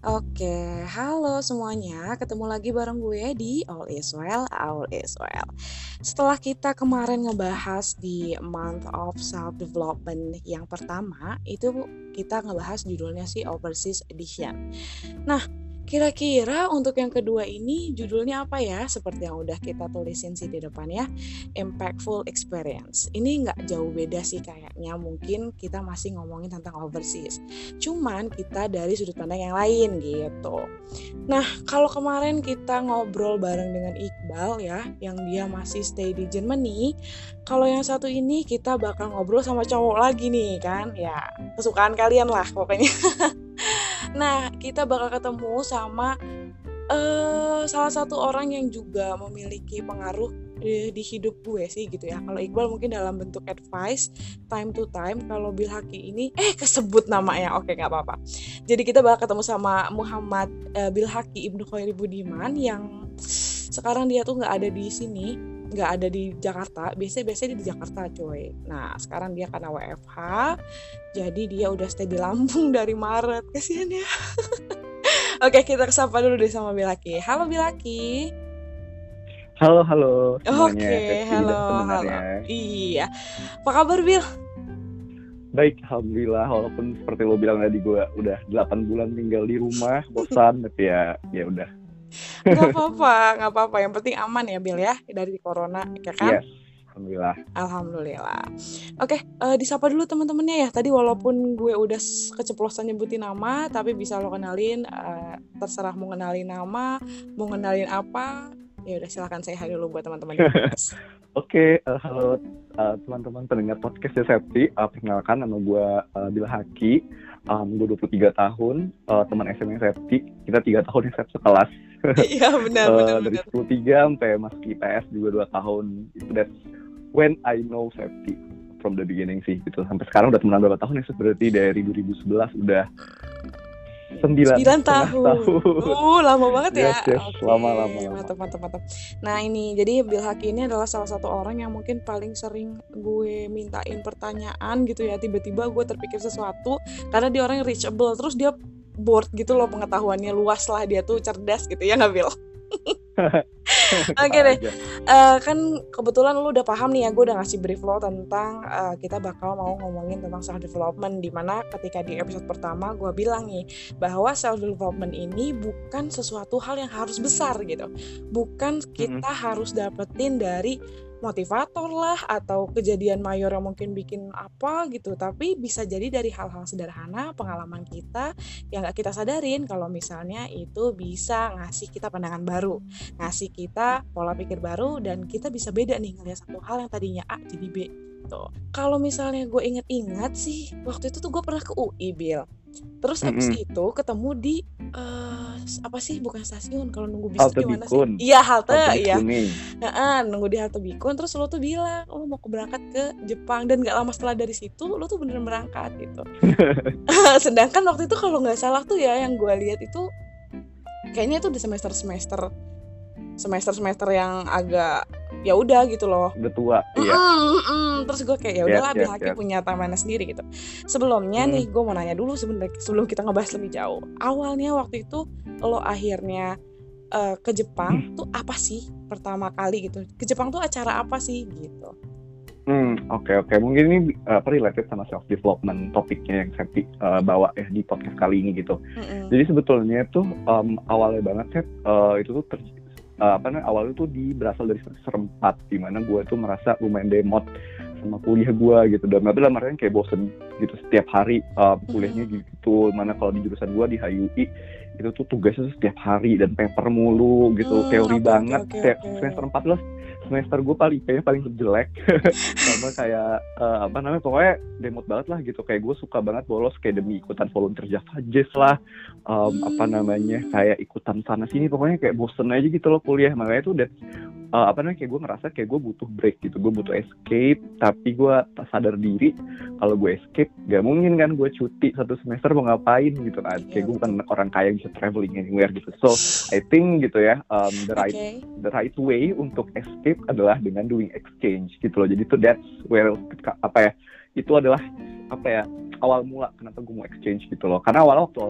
Oke, halo semuanya. Ketemu lagi bareng gue di All Is Well, All Is Well. Setelah kita kemarin ngebahas di Month of Self Development yang pertama, itu kita ngebahas judulnya sih Overseas Edition. Nah, Kira-kira untuk yang kedua ini judulnya apa ya? Seperti yang udah kita tulisin sih di depan ya. Impactful experience. Ini nggak jauh beda sih kayaknya. Mungkin kita masih ngomongin tentang overseas. Cuman kita dari sudut pandang yang lain gitu. Nah, kalau kemarin kita ngobrol bareng dengan Iqbal ya, yang dia masih stay di Germany. Kalau yang satu ini kita bakal ngobrol sama cowok lagi nih kan. Ya, kesukaan kalian lah pokoknya. Nah, kita bakal ketemu sama uh, salah satu orang yang juga memiliki pengaruh di, di hidup gue sih gitu ya. Kalau Iqbal mungkin dalam bentuk advice time to time. Kalau Bil Haki ini eh kesebut namanya. Oke nggak apa-apa. Jadi kita bakal ketemu sama Muhammad uh, Bil Haki Ibnu Khairi Budiman yang sekarang dia tuh nggak ada di sini nggak ada di Jakarta biasanya biasanya di Jakarta coy nah sekarang dia karena WFH jadi dia udah stay di Lampung dari Maret kasihan ya. Oke kita kesapa dulu deh sama Bilaki. Halo Bilaki. Halo halo oke okay, halo halo. Iya. Apa kabar Bil? Baik, alhamdulillah. Walaupun seperti lo bilang tadi gue udah 8 bulan tinggal di rumah, bosan, tapi ya ya udah Gak apa-apa, gak apa-apa. Yang penting aman ya, Bill ya, dari corona, ya kan? Yes. Alhamdulillah. Alhamdulillah. Oke, uh, disapa dulu teman-temannya ya. Tadi walaupun gue udah keceplosan nyebutin nama, tapi bisa lo kenalin. Uh, terserah mau kenalin nama, mau kenalin apa. Ya udah silakan saya hari dulu buat teman-teman. Oke, okay, uh, halo uh, teman-teman pendengar podcast Septi. Uh, perkenalkan nama gue uh, Bila Haki. Um, gue 23 tahun, uh, teman SMA Septi. Kita tiga tahun yang sekelas. Iya benar uh, benar. Dari sepuluh tiga sampai masuk IPS juga dua tahun. Itu that's when I know safety from the beginning sih gitu. Sampai sekarang udah temenan berapa tahun ya? Berarti dari 2011 udah sembilan, sembilan tahun. tahun. Uh, lama banget ya. Yes, yes. Okay. Lama, lama, lama. Mantap, mantap, mantap. Nah ini, jadi Bill Haki ini adalah salah satu orang yang mungkin paling sering gue mintain pertanyaan gitu ya. Tiba-tiba gue terpikir sesuatu karena dia orang yang reachable. Terus dia board gitu loh pengetahuannya luas lah dia tuh cerdas gitu ya nggak Bill? Oke okay deh, uh, kan kebetulan lu udah paham nih ya, gue udah ngasih brief lo tentang uh, kita bakal mau ngomongin tentang self development. Di mana ketika di episode pertama gue bilang nih bahwa self development ini bukan sesuatu hal yang harus besar gitu, bukan kita mm -hmm. harus dapetin dari motivator lah atau kejadian mayor yang mungkin bikin apa gitu. Tapi bisa jadi dari hal-hal sederhana pengalaman kita yang gak kita sadarin. Kalau misalnya itu bisa ngasih kita pandangan baru ngasih kita pola pikir baru dan kita bisa beda nih ngeliat satu hal yang tadinya A jadi B gitu kalau misalnya gue inget-inget sih waktu itu tuh gue pernah ke UI Bill Terus habis mm -hmm. itu ketemu di uh, apa sih bukan stasiun kalau nunggu bis halte gimana Bikun. sih? Iya halte, iya. Nah, nunggu di halte Bikun terus lo tuh bilang lo mau berangkat ke Jepang dan gak lama setelah dari situ lo tuh beneran berangkat gitu. Sedangkan waktu itu kalau nggak salah tuh ya yang gue lihat itu kayaknya itu di semester semester semester semester yang agak ya udah gitu loh udah tua mm -mm, iya mm -mm. terus gue kayak ya udahlah yes, yes, yes. punya tamannya sendiri gitu sebelumnya hmm. nih gue mau nanya dulu sebenarnya sebelum kita ngebahas lebih jauh awalnya waktu itu lo akhirnya uh, ke Jepang hmm. tuh apa sih pertama kali gitu ke Jepang tuh acara apa sih gitu Hmm, oke okay, oke. Okay. Mungkin ini uh, related sama self development topiknya yang saya uh, bawa ya di podcast kali ini gitu. Mm-hmm. Jadi sebetulnya tuh um, awalnya banget set uh, itu tuh ter- uh, apa namanya awalnya tuh di berasal dari 4 di mana gue tuh merasa lumayan demot sama kuliah gue gitu. Dan dalam artian kayak bosen gitu setiap hari uh, kuliahnya gitu. Mana kalau di jurusan gue di HUI itu tuh tugasnya tuh setiap hari dan paper mulu gitu. Hmm, teori okay, banget okay, okay. semester 4 loh semester gue paling kayaknya paling jelek. Sama kayak uh, apa namanya pokoknya demot banget lah gitu. Kayak gue suka banget bolos kayak demi ikutan volunteer Java Jazz lah. Um, hmm. apa namanya kayak ikutan sana sini. Pokoknya kayak bosen aja gitu loh kuliah. Makanya tuh dan uh, apa namanya kayak gue ngerasa kayak gue butuh break gitu. Gue butuh escape. Tapi gue tak sadar diri kalau gue escape gak mungkin kan gue cuti satu semester mau ngapain gitu kan. Kayak gue bukan orang kaya yang bisa traveling anywhere gitu. So I think gitu ya um, the right okay. the right way untuk escape adalah dengan doing exchange gitu loh. Jadi itu that's where apa ya itu adalah apa ya awal mula kenapa gue mau exchange gitu loh. Karena awal waktu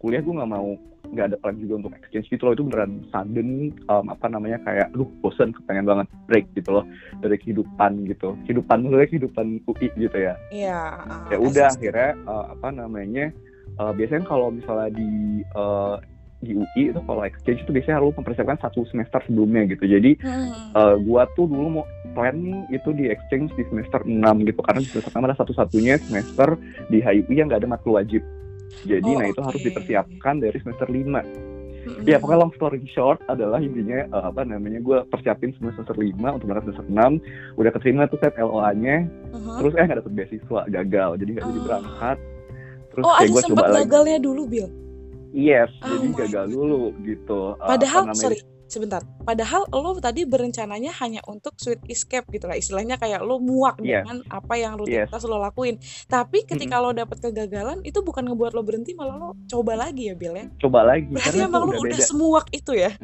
kuliah gue nggak mau nggak ada plan juga untuk exchange gitu loh. Itu beneran sudden um, apa namanya kayak lu bosen kepengen banget break gitu loh dari kehidupan gitu. Kehidupan mulai kehidupan UI gitu ya. Iya uh, ya udah akhirnya uh, apa namanya uh, biasanya kalau misalnya di uh, di UI itu kalau exchange itu biasanya harus mempersiapkan satu semester sebelumnya gitu jadi hmm. uh, gua tuh dulu mau plan itu di exchange di semester 6 gitu karena di semester 6 adalah satu-satunya semester di HUI yang nggak ada matkul wajib jadi oh, nah itu okay. harus dipersiapkan dari semester 5 mm-hmm. Ya pokoknya long story short adalah intinya uh, apa namanya gue persiapin semester 5 untuk berangkat semester 6 udah keterima tuh set LOA-nya uh-huh. terus eh nggak dapet beasiswa gagal jadi nggak uh. jadi berangkat terus oh, kayak gue coba lagi gagalnya dulu Bill Yes, oh jadi gagal dulu gitu. Padahal, uh, sorry, sebentar. Padahal lo tadi berencananya hanya untuk sweet escape gitu lah. Istilahnya kayak lo muak yes. dengan apa yang rutinitas yes. lo lakuin. Tapi ketika mm -hmm. lo dapet kegagalan itu bukan ngebuat lo berhenti malah lo coba lagi ya Bill ya. Coba lagi. Berarti emang lo udah, udah semuak itu ya.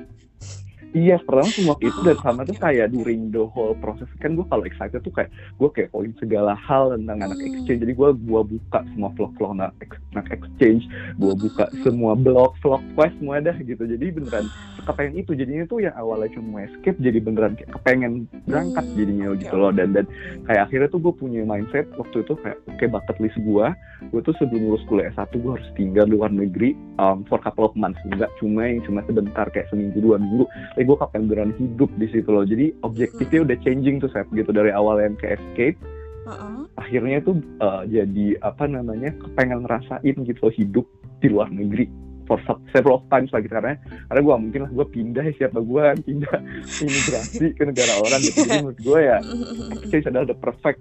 Iya, pertama semua itu dan sama tuh kayak during the whole process kan gue kalau excited tuh kayak gue kayak poin segala hal tentang anak hmm. exchange. Jadi gue gua buka semua vlog-vlog anak, anak exchange, gue buka hmm. semua blog, vlog, quest semua dah gitu. Jadi beneran kepengen itu jadinya tuh yang awalnya cuma escape jadi beneran kayak kepengen berangkat hmm. jadinya gitu loh dan dan kayak akhirnya tuh gue punya mindset waktu itu kayak oke okay, bucket list gue gue tuh sebelum lulus kuliah S1 gue harus tinggal di luar negeri um, for couple of months enggak cuma yang cuma sebentar kayak seminggu dua minggu tapi gue kapan beneran hidup di situ loh jadi objektifnya hmm. udah changing tuh set gitu dari awal yang ke escape uh-uh. akhirnya tuh uh, jadi apa namanya kepengen ngerasain gitu loh hidup di luar negeri for several times lagi karena karena gue mungkin lah gue pindah ya siapa gue pindah imigrasi ke negara orang gitu jadi menurut gue ya exchange adalah the perfect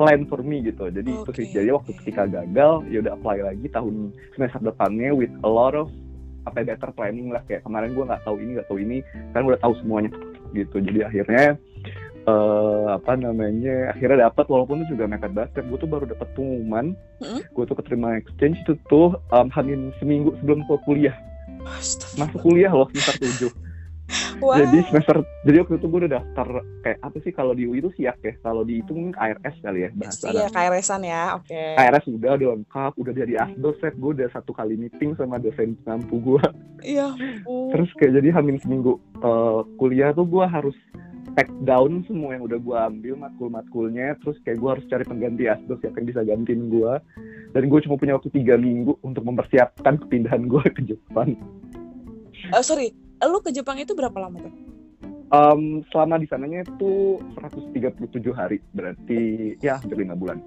plan for me gitu jadi okay. itu sih jadi waktu ketika gagal ya udah apply lagi tahun semester depannya with a lot of apa better planning lah. Kayak kemarin gue nggak tahu ini nggak tahu ini. Kan udah tahu semuanya gitu. Jadi akhirnya uh, apa namanya akhirnya dapat walaupun itu juga mepet banget. Gue tuh baru dapat pengumuman. Hmm? gue tuh keterima exchange itu tuh um, hamin seminggu sebelum gue kuliah. Masuk kuliah loh semester tujuh wow. jadi semester jadi waktu itu gue udah daftar kayak apa sih kalau di UI itu siak ya kalau di itu mungkin KRS kali ya bahasa iya KRSan ya oke. Okay. KRS udah udah lengkap udah jadi asdos set gue udah satu kali meeting sama dosen mampu gue iya terus kayak jadi hamin seminggu uh, kuliah tuh gue harus pack down semua yang udah gue ambil matkul-matkulnya terus kayak gue harus cari pengganti asdos yang bisa gantiin gue dan gue cuma punya waktu tiga minggu untuk mempersiapkan kepindahan gue ke Jepang. Uh, sorry lu ke Jepang itu berapa lama tuh um, selama di sananya itu 137 hari. Berarti ya hampir lima bulan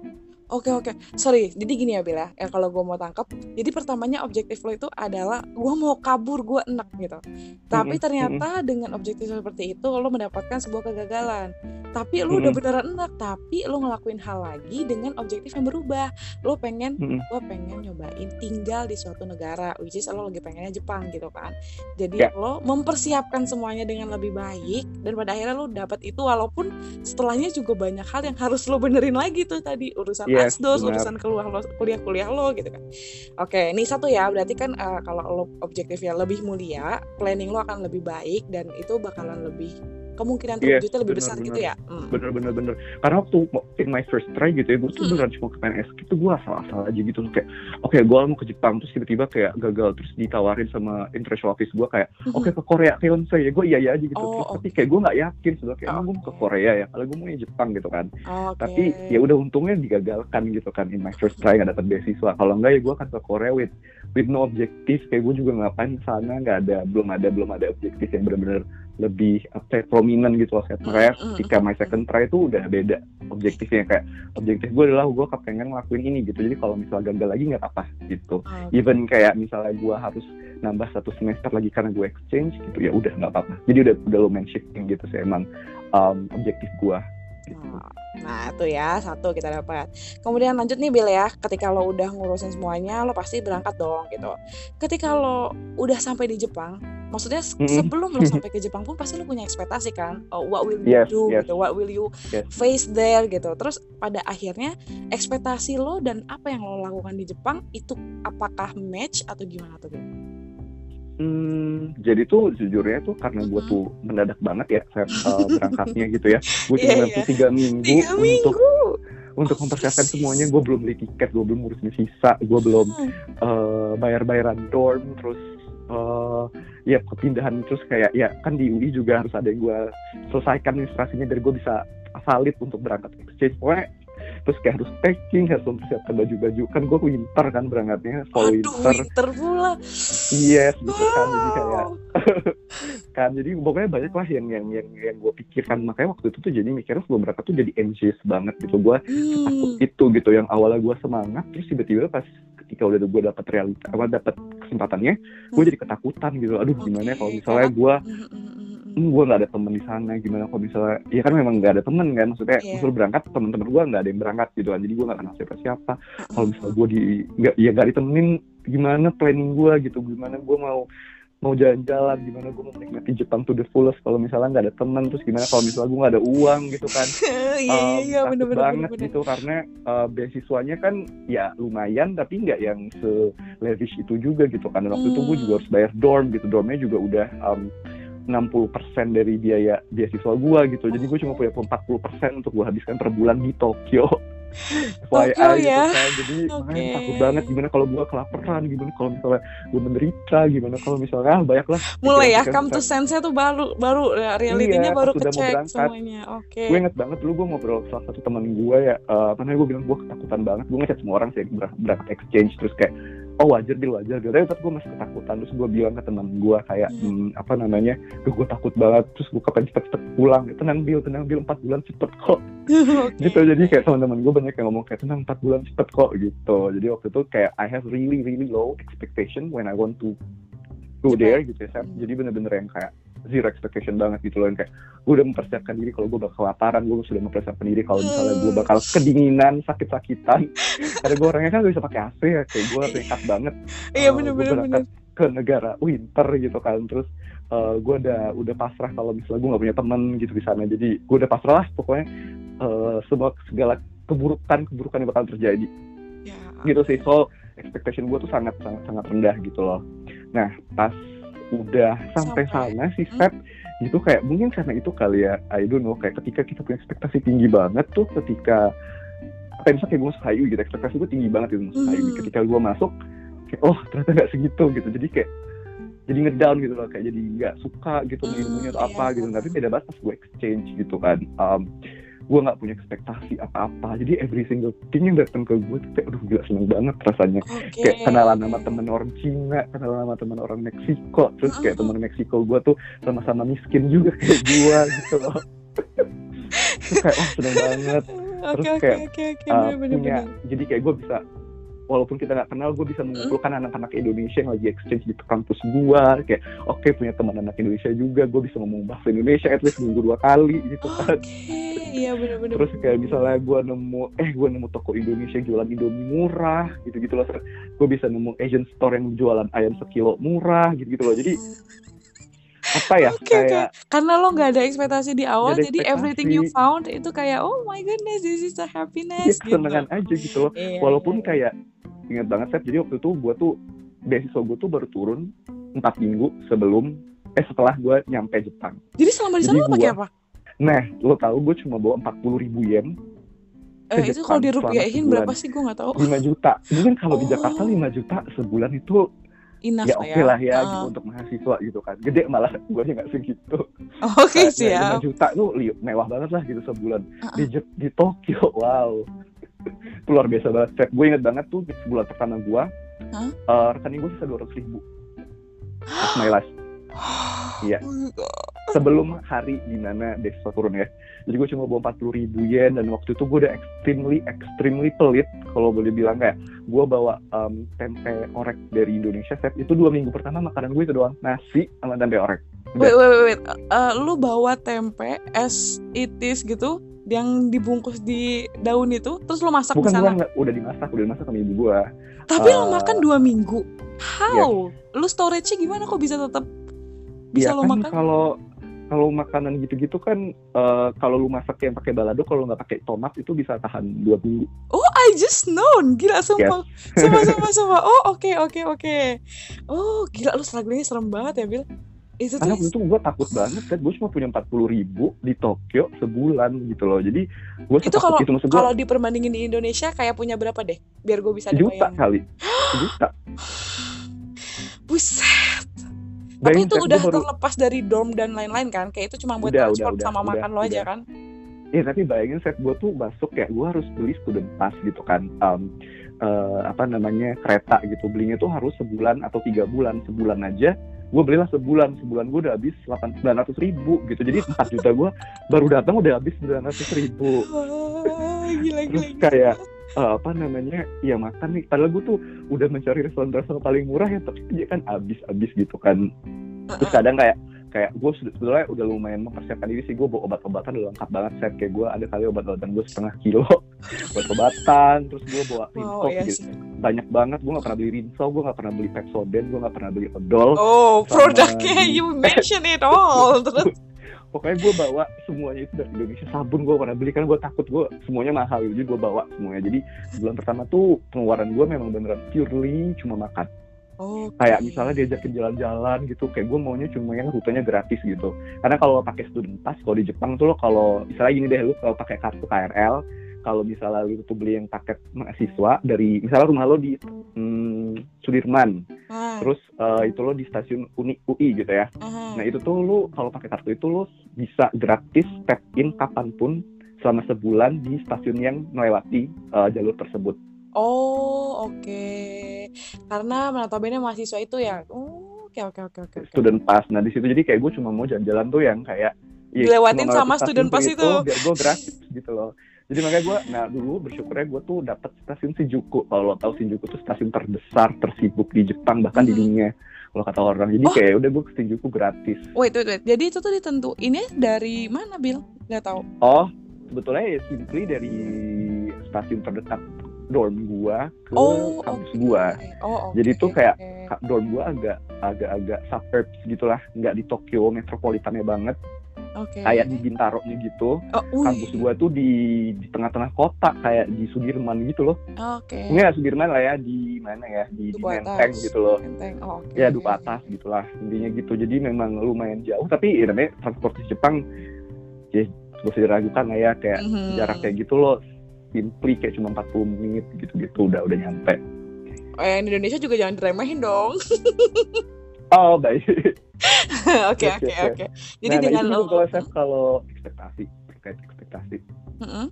Oke oke, sorry. Jadi gini ya Bila, ya kalau gue mau tangkap, jadi pertamanya objektif lo itu adalah gue mau kabur, gue enak gitu. Tapi ternyata dengan objektif seperti itu lo mendapatkan sebuah kegagalan. Tapi lo udah beneran enak, tapi lo ngelakuin hal lagi dengan objektif yang berubah. Lo pengen, gue pengen nyobain tinggal di suatu negara, which is lo lagi pengennya Jepang gitu kan. Jadi yeah. lo mempersiapkan semuanya dengan lebih baik dan pada akhirnya lo dapat itu walaupun setelahnya juga banyak hal yang harus lo benerin lagi tuh tadi urusan yes, asdos benar. urusan keluar lo kuliah kuliah lo gitu kan oke ini satu ya berarti kan uh, kalau lo objektifnya lebih mulia planning lo akan lebih baik dan itu bakalan lebih kemungkinan iya, terwujudnya yes, lebih besar bener. gitu ya hmm. bener bener bener karena waktu in my first try gitu ya gue tuh hmm. beneran cuma ke PNS itu gue asal-asal aja gitu kayak oke okay, gue mau ke Jepang terus tiba-tiba kayak gagal terus ditawarin sama international office gue kayak hmm. oke okay, ke Korea kayak saya gue iya iya aja gitu oh, terus okay. tapi kayak gue nggak yakin sudah kayak oh, gue mau ke Korea ya kalau gue mau ke Jepang gitu kan okay. tapi ya udah untungnya digagalkan gitu kan in my first try nggak dapat beasiswa kalau enggak ya gue akan ke Korea with with no objektif kayak gue juga ngapain sana nggak ada belum ada belum ada objektif yang benar-benar lebih apa ya, prominent gitu loh makanya mm, ketika my second try itu udah beda objektifnya kayak objektif gue adalah gue kepengen ngelakuin ini gitu jadi kalau misalnya gagal lagi nggak apa-apa gitu okay. even kayak misalnya gue harus nambah satu semester lagi karena gue exchange gitu ya udah nggak apa-apa jadi udah udah lumayan shifting gitu sih emang um, objektif gue gitu. Nah, itu ya, satu kita dapat. Kemudian lanjut nih Bill ya, ketika lo udah ngurusin semuanya, lo pasti berangkat dong gitu. Ketika lo udah sampai di Jepang, maksudnya mm-hmm. sebelum lo sampai ke Jepang pun pasti lo punya ekspektasi kan oh, what will you yes, do yes. gitu what will you yes. face there gitu terus pada akhirnya ekspektasi lo dan apa yang lo lakukan di Jepang itu apakah match atau gimana tuh Hmm, jadi tuh jujurnya tuh karena gue tuh mendadak banget ya saya uh, berangkatnya gitu ya. Gue cuma yeah, yeah. tiga minggu tiga untuk minggu. untuk mempersiapkan semuanya. Gue belum beli tiket, gue belum ngurusin visa, gue belum uh, bayar-bayaran dorm terus uh, ya kepindahan terus kayak ya kan di UI juga harus ada yang gue selesaikan administrasinya biar gue bisa valid untuk berangkat exchange pokoknya terus kayak harus packing harus mempersiapkan baju-baju kan gue winter kan berangkatnya fall Aduh, winter winter pula yes gitu wow. kan jadi kayak kan jadi pokoknya banyak lah yang yang yang yang gue pikirkan makanya waktu itu tuh jadi mikirnya sebelum berangkat tuh jadi anxious banget gitu gue hmm. takut itu gitu yang awalnya gue semangat terus tiba-tiba pas ketika udah gue dapet realita apa dapet kesempatannya gue hmm. jadi ketakutan gitu aduh okay. gimana ya kalau misalnya gue hmm, hmm, gue nggak ada temen di sana gimana kalau misalnya ya kan memang nggak ada temen kan maksudnya yeah. usul berangkat temen-temen gue nggak ada yang berangkat gitu kan. Jadi gue nggak kenal siapa-siapa. Kalau misalnya gue di nggak ya nggak ditemenin gimana planning gue gitu? Gimana gue mau mau jalan-jalan? Gimana gue mau menikmati Jepang to the fullest? Kalau misalnya nggak ada teman terus gimana kalau misalnya gue nggak ada uang gitu kan? Iya iya iya bener, bener, banget bener, gitu karena uh, beasiswanya kan ya lumayan tapi nggak yang se lavish itu juga gitu kan. Dan waktu hmm. itu gue juga harus bayar dorm gitu. Dormnya juga udah um, 60% dari biaya beasiswa gue gitu. Jadi gue cuma punya 40% untuk gue habiskan per bulan di Tokyo. FYI Tokyo, gitu ya? kan. Jadi okay. makanya takut banget gimana kalau gue kelaparan gimana kalau misalnya gue menderita gimana kalau misalnya ah, banyak lah mulai ya come to sense tuh baru baru ya, realitinya iya, baru kecek semuanya. Oke. Okay. gue inget banget dulu gue ngobrol salah satu teman gue ya uh, karena gue bilang gue ketakutan banget. Gue ngechat semua orang sih berangkat exchange terus kayak oh wajar bil wajar bil. Tapi gue masih ketakutan. Terus gue bilang ke teman gue kayak hmm. hmm, apa namanya gue takut banget. Terus gue kapan cepet-cepet pulang. Tenang bil tenang bil empat bulan cepet kok. Okay. gitu. Jadi kayak teman-teman gue banyak yang ngomong kayak tenang empat bulan cepet kok gitu. Jadi waktu itu kayak I have really really low expectation when I want to go there gitu ya hmm. jadi bener-bener yang kayak zero expectation banget gitu loh yang kayak gue udah mempersiapkan diri kalau gue bakal kelaparan gue sudah mempersiapkan diri kalau misalnya gue bakal kedinginan sakit-sakitan. Karena gue orangnya kan gak bisa pakai AC ya kayak gue nekat banget. Iya uh, bener-bener ke negara winter gitu kan terus uh, gue udah udah pasrah kalau misalnya gue gak punya teman gitu di sana. Jadi gue udah pasrah lah pokoknya uh, semua segala keburukan keburukan yang bakal terjadi. Ya. gitu sih so expectation gue tuh sangat sangat sangat rendah gitu loh. Nah pas udah sampai, sampai. sana si step hmm. itu kayak mungkin karena itu kali ya I don't know kayak ketika kita punya ekspektasi tinggi banget tuh ketika apa misalnya kayak gue HIU gitu ekspektasi gue tinggi banget gitu HIU hmm. ketika gue masuk kayak oh ternyata nggak segitu gitu jadi kayak jadi ngedown gitu loh kayak jadi nggak suka gitu hmm, ilmunya atau iya, apa gitu tapi beda banget pas gue exchange gitu kan um, gue nggak punya ekspektasi apa-apa. Jadi every single thing yang datang ke gue tuh kayak aduh gila seneng banget rasanya. Okay. kayak kenalan sama temen orang Cina kenalan sama temen orang Meksiko. Terus kayak temen Meksiko gue tuh sama-sama miskin juga kayak gue gitu loh. Terus kayak oh seneng banget. Terus okay, kayak okay, okay, okay. Uh, bener, punya jadi kayak gue bisa walaupun kita nggak kenal gue bisa mengumpulkan mm. anak-anak Indonesia yang lagi exchange di kampus gue kayak oke okay, punya teman anak Indonesia juga gue bisa ngomong bahasa Indonesia at least minggu dua kali gitu kan okay. iya benar-benar terus kayak misalnya gue nemu eh gue nemu toko Indonesia jualan Indomie murah gitu gitu loh gue bisa nemu Asian store yang jualan ayam sekilo murah gitu gitu loh jadi apa ya okay, kayak okay. karena lo nggak ada ekspektasi di awal jadi ekspektasi. everything you found itu kayak oh my goodness this is a happiness ya, kesenangan gitu. aja gitu loh yeah, walaupun yeah. kayak ingat banget Seth jadi waktu itu gue tuh beasiswa gue tuh baru turun empat minggu sebelum eh setelah gue nyampe Jepang. Jadi selama di sana lo pakai apa? Nah lo tau gue cuma bawa empat puluh ribu yen. Eh, itu kalau dirupiahin berapa sih? Gue nggak tahu. 5 juta. Mungkin kalau oh. di Jakarta 5 juta sebulan itu Enough ya oke okay lah ya uh. gitu untuk mahasiswa gitu kan. Gede malah gue aja nggak segitu. Oke okay, sih ya juta tuh mewah banget lah gitu sebulan. Uh -uh. di di Tokyo wow luar biasa banget. Gue inget banget tuh sebulan pertama gue huh? uh, rekening gue sisa dua ratus ribu. Pas my last iya. Sebelum hari di mana beasiswa turun ya. Jadi gue cuma bawa empat puluh ribu yen dan waktu itu gue udah extremely extremely pelit kalau boleh bilang kayak gue bawa um, tempe orek dari Indonesia set itu dua minggu pertama makanan gue itu doang. Nasi sama tempe orek. Wait wait wait, wait. Uh, lu bawa tempe as it is gitu yang dibungkus di daun itu terus lo masak bukan, di sana bukan, udah dimasak udah dimasak sama ibu gua tapi uh, lo makan dua minggu how yeah. lu storage-nya gimana kok bisa tetap bisa ya, lo kan makan kalau kalau makanan gitu-gitu kan uh, kalau lu masak yang pakai balado kalau nggak pakai tomat itu bisa tahan dua minggu. Oh, I just known. Gila semua. Yes. Semua semua semua. Oh, oke okay, oke okay, oke. Okay. Oh, gila lu struggle serem banget ya, Bil itu karena waktu itu gue takut banget kan gue cuma punya empat puluh ribu di Tokyo sebulan gitu loh. Jadi gue itu kalau itu kalau diperbandingin di Indonesia kayak punya berapa deh? Biar gue bisa juta kali. Juta. Buset. Tapi itu udah baru... terlepas dari dorm dan lain-lain kan? Kayak itu cuma buat udah, transport udah, sama udah, makan udah, lo aja kan? Iya tapi bayangin set gue tuh masuk ya gue harus beli student pass gitu kan. Um, uh, apa namanya kereta gitu. Belinya tuh harus sebulan atau tiga bulan sebulan aja gue belilah sebulan sebulan gue udah habis delapan sembilan ratus ribu gitu. Jadi empat juta gue baru datang udah habis sembilan ratus ribu. Gila, gila, terus kayak uh, apa namanya ya makan nih. Padahal gue tuh udah mencari restoran-restoran paling murah ya tapi dia kan habis-habis gitu kan. Terus kadang kayak kayak gue sebetulnya udah lumayan mempersiapkan diri sih. Gue bawa obat-obatan udah lengkap banget set kayak gue ada kali obat-obatan gue setengah kilo. Buat obatan terus gue bawa wow, yes. gitu. banyak banget. Gue gak pernah beli rinso gue gak pernah beli pepsodent gue gak pernah beli odol oh produknya you mention it all terus. Pokoknya gue bawa semuanya itu dari Indonesia. Sabun gue pernah beli kan gue takut gue semuanya mahal. Jadi gue bawa semuanya. Jadi bulan pertama tuh pengeluaran gue memang beneran purely cuma makan Oh, kayak misalnya diajakin jalan-jalan gitu, kayak gue maunya cuma yang rutenya gratis gitu. Karena kalau pakai student pass, kalau di Jepang tuh lo kalau misalnya gini deh, lo kalau pakai kartu KRL, kalau misalnya lo tuh beli yang paket mahasiswa dari misalnya rumah lo di hmm, Sudirman, hmm. terus uh, itu lo di stasiun Uni UI gitu ya. Hmm. Nah itu tuh lo kalau pakai kartu itu lo bisa gratis tap in kapan pun selama sebulan di stasiun yang melewati uh, jalur tersebut. Oh, oke. Okay. Karena notabene mahasiswa itu ya. Oh, oke oke oke oke. Student pass. Nah, di situ jadi kayak gue cuma mau jalan-jalan tuh yang kayak ya, dilewatin sama student pass itu, itu. biar gue gratis gitu loh. Jadi makanya gue, nah dulu bersyukurnya gue tuh dapat stasiun Shinjuku. Kalau lo tahu Shinjuku tuh stasiun terbesar, tersibuk di Jepang bahkan hmm. di dunia. Kalau kata orang, jadi oh. kayak udah gue ke Shinjuku gratis. Wait, wait, wait. Jadi itu tuh ditentuinnya dari mana, Bill? Gak tahu. Oh, sebetulnya ya simply dari stasiun terdekat dorm gua ke oh, kampus okay. gua. Oh, okay, Jadi tuh kayak okay. dorm gua agak agak-agak suburbs gitulah, nggak di Tokyo metropolitannya banget. Okay. Kayak di Bintaro nya gitu. Oh, kampus gua tuh di di tengah-tengah kota kayak di Sudirman gitu loh. Oke. Okay. Enggak Sudirman lah ya di mana ya di, di Menteng gitu loh. Menteng. Oh, okay. Ya Dupa atas gitulah intinya gitu. Jadi memang lumayan jauh tapi ya namanya transportasi Jepang ya gue diragukan lah ya kayak mm -hmm. jarak kayak gitu loh simply kayak cuma 40 menit gitu-gitu udah udah nyampe. Eh, di Indonesia juga jangan diremehin dong. oh, baik. Oke, oke, oke. Jadi nah, dengan nah, itu kalau saya kalau ekspektasi terkait ekspektasi. Mm -hmm.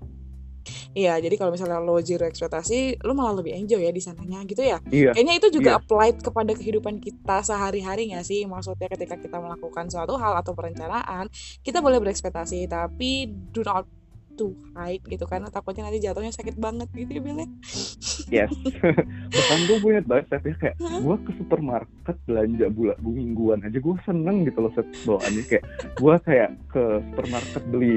Iya, jadi kalau misalnya lo zero ekspektasi, lo malah lebih enjoy ya di sananya gitu ya. Iya. Kayaknya itu juga iya. applied kepada kehidupan kita sehari-hari nggak sih? Maksudnya ketika kita melakukan suatu hal atau perencanaan, kita boleh berekspektasi, tapi do not too high gitu karena takutnya nanti jatuhnya sakit banget gitu ya Bel yes. Bahkan gue punya banget saya kayak gue ke supermarket belanja bulan mingguan aja gue seneng gitu loh set bawaannya. Kayak gue kayak ke supermarket beli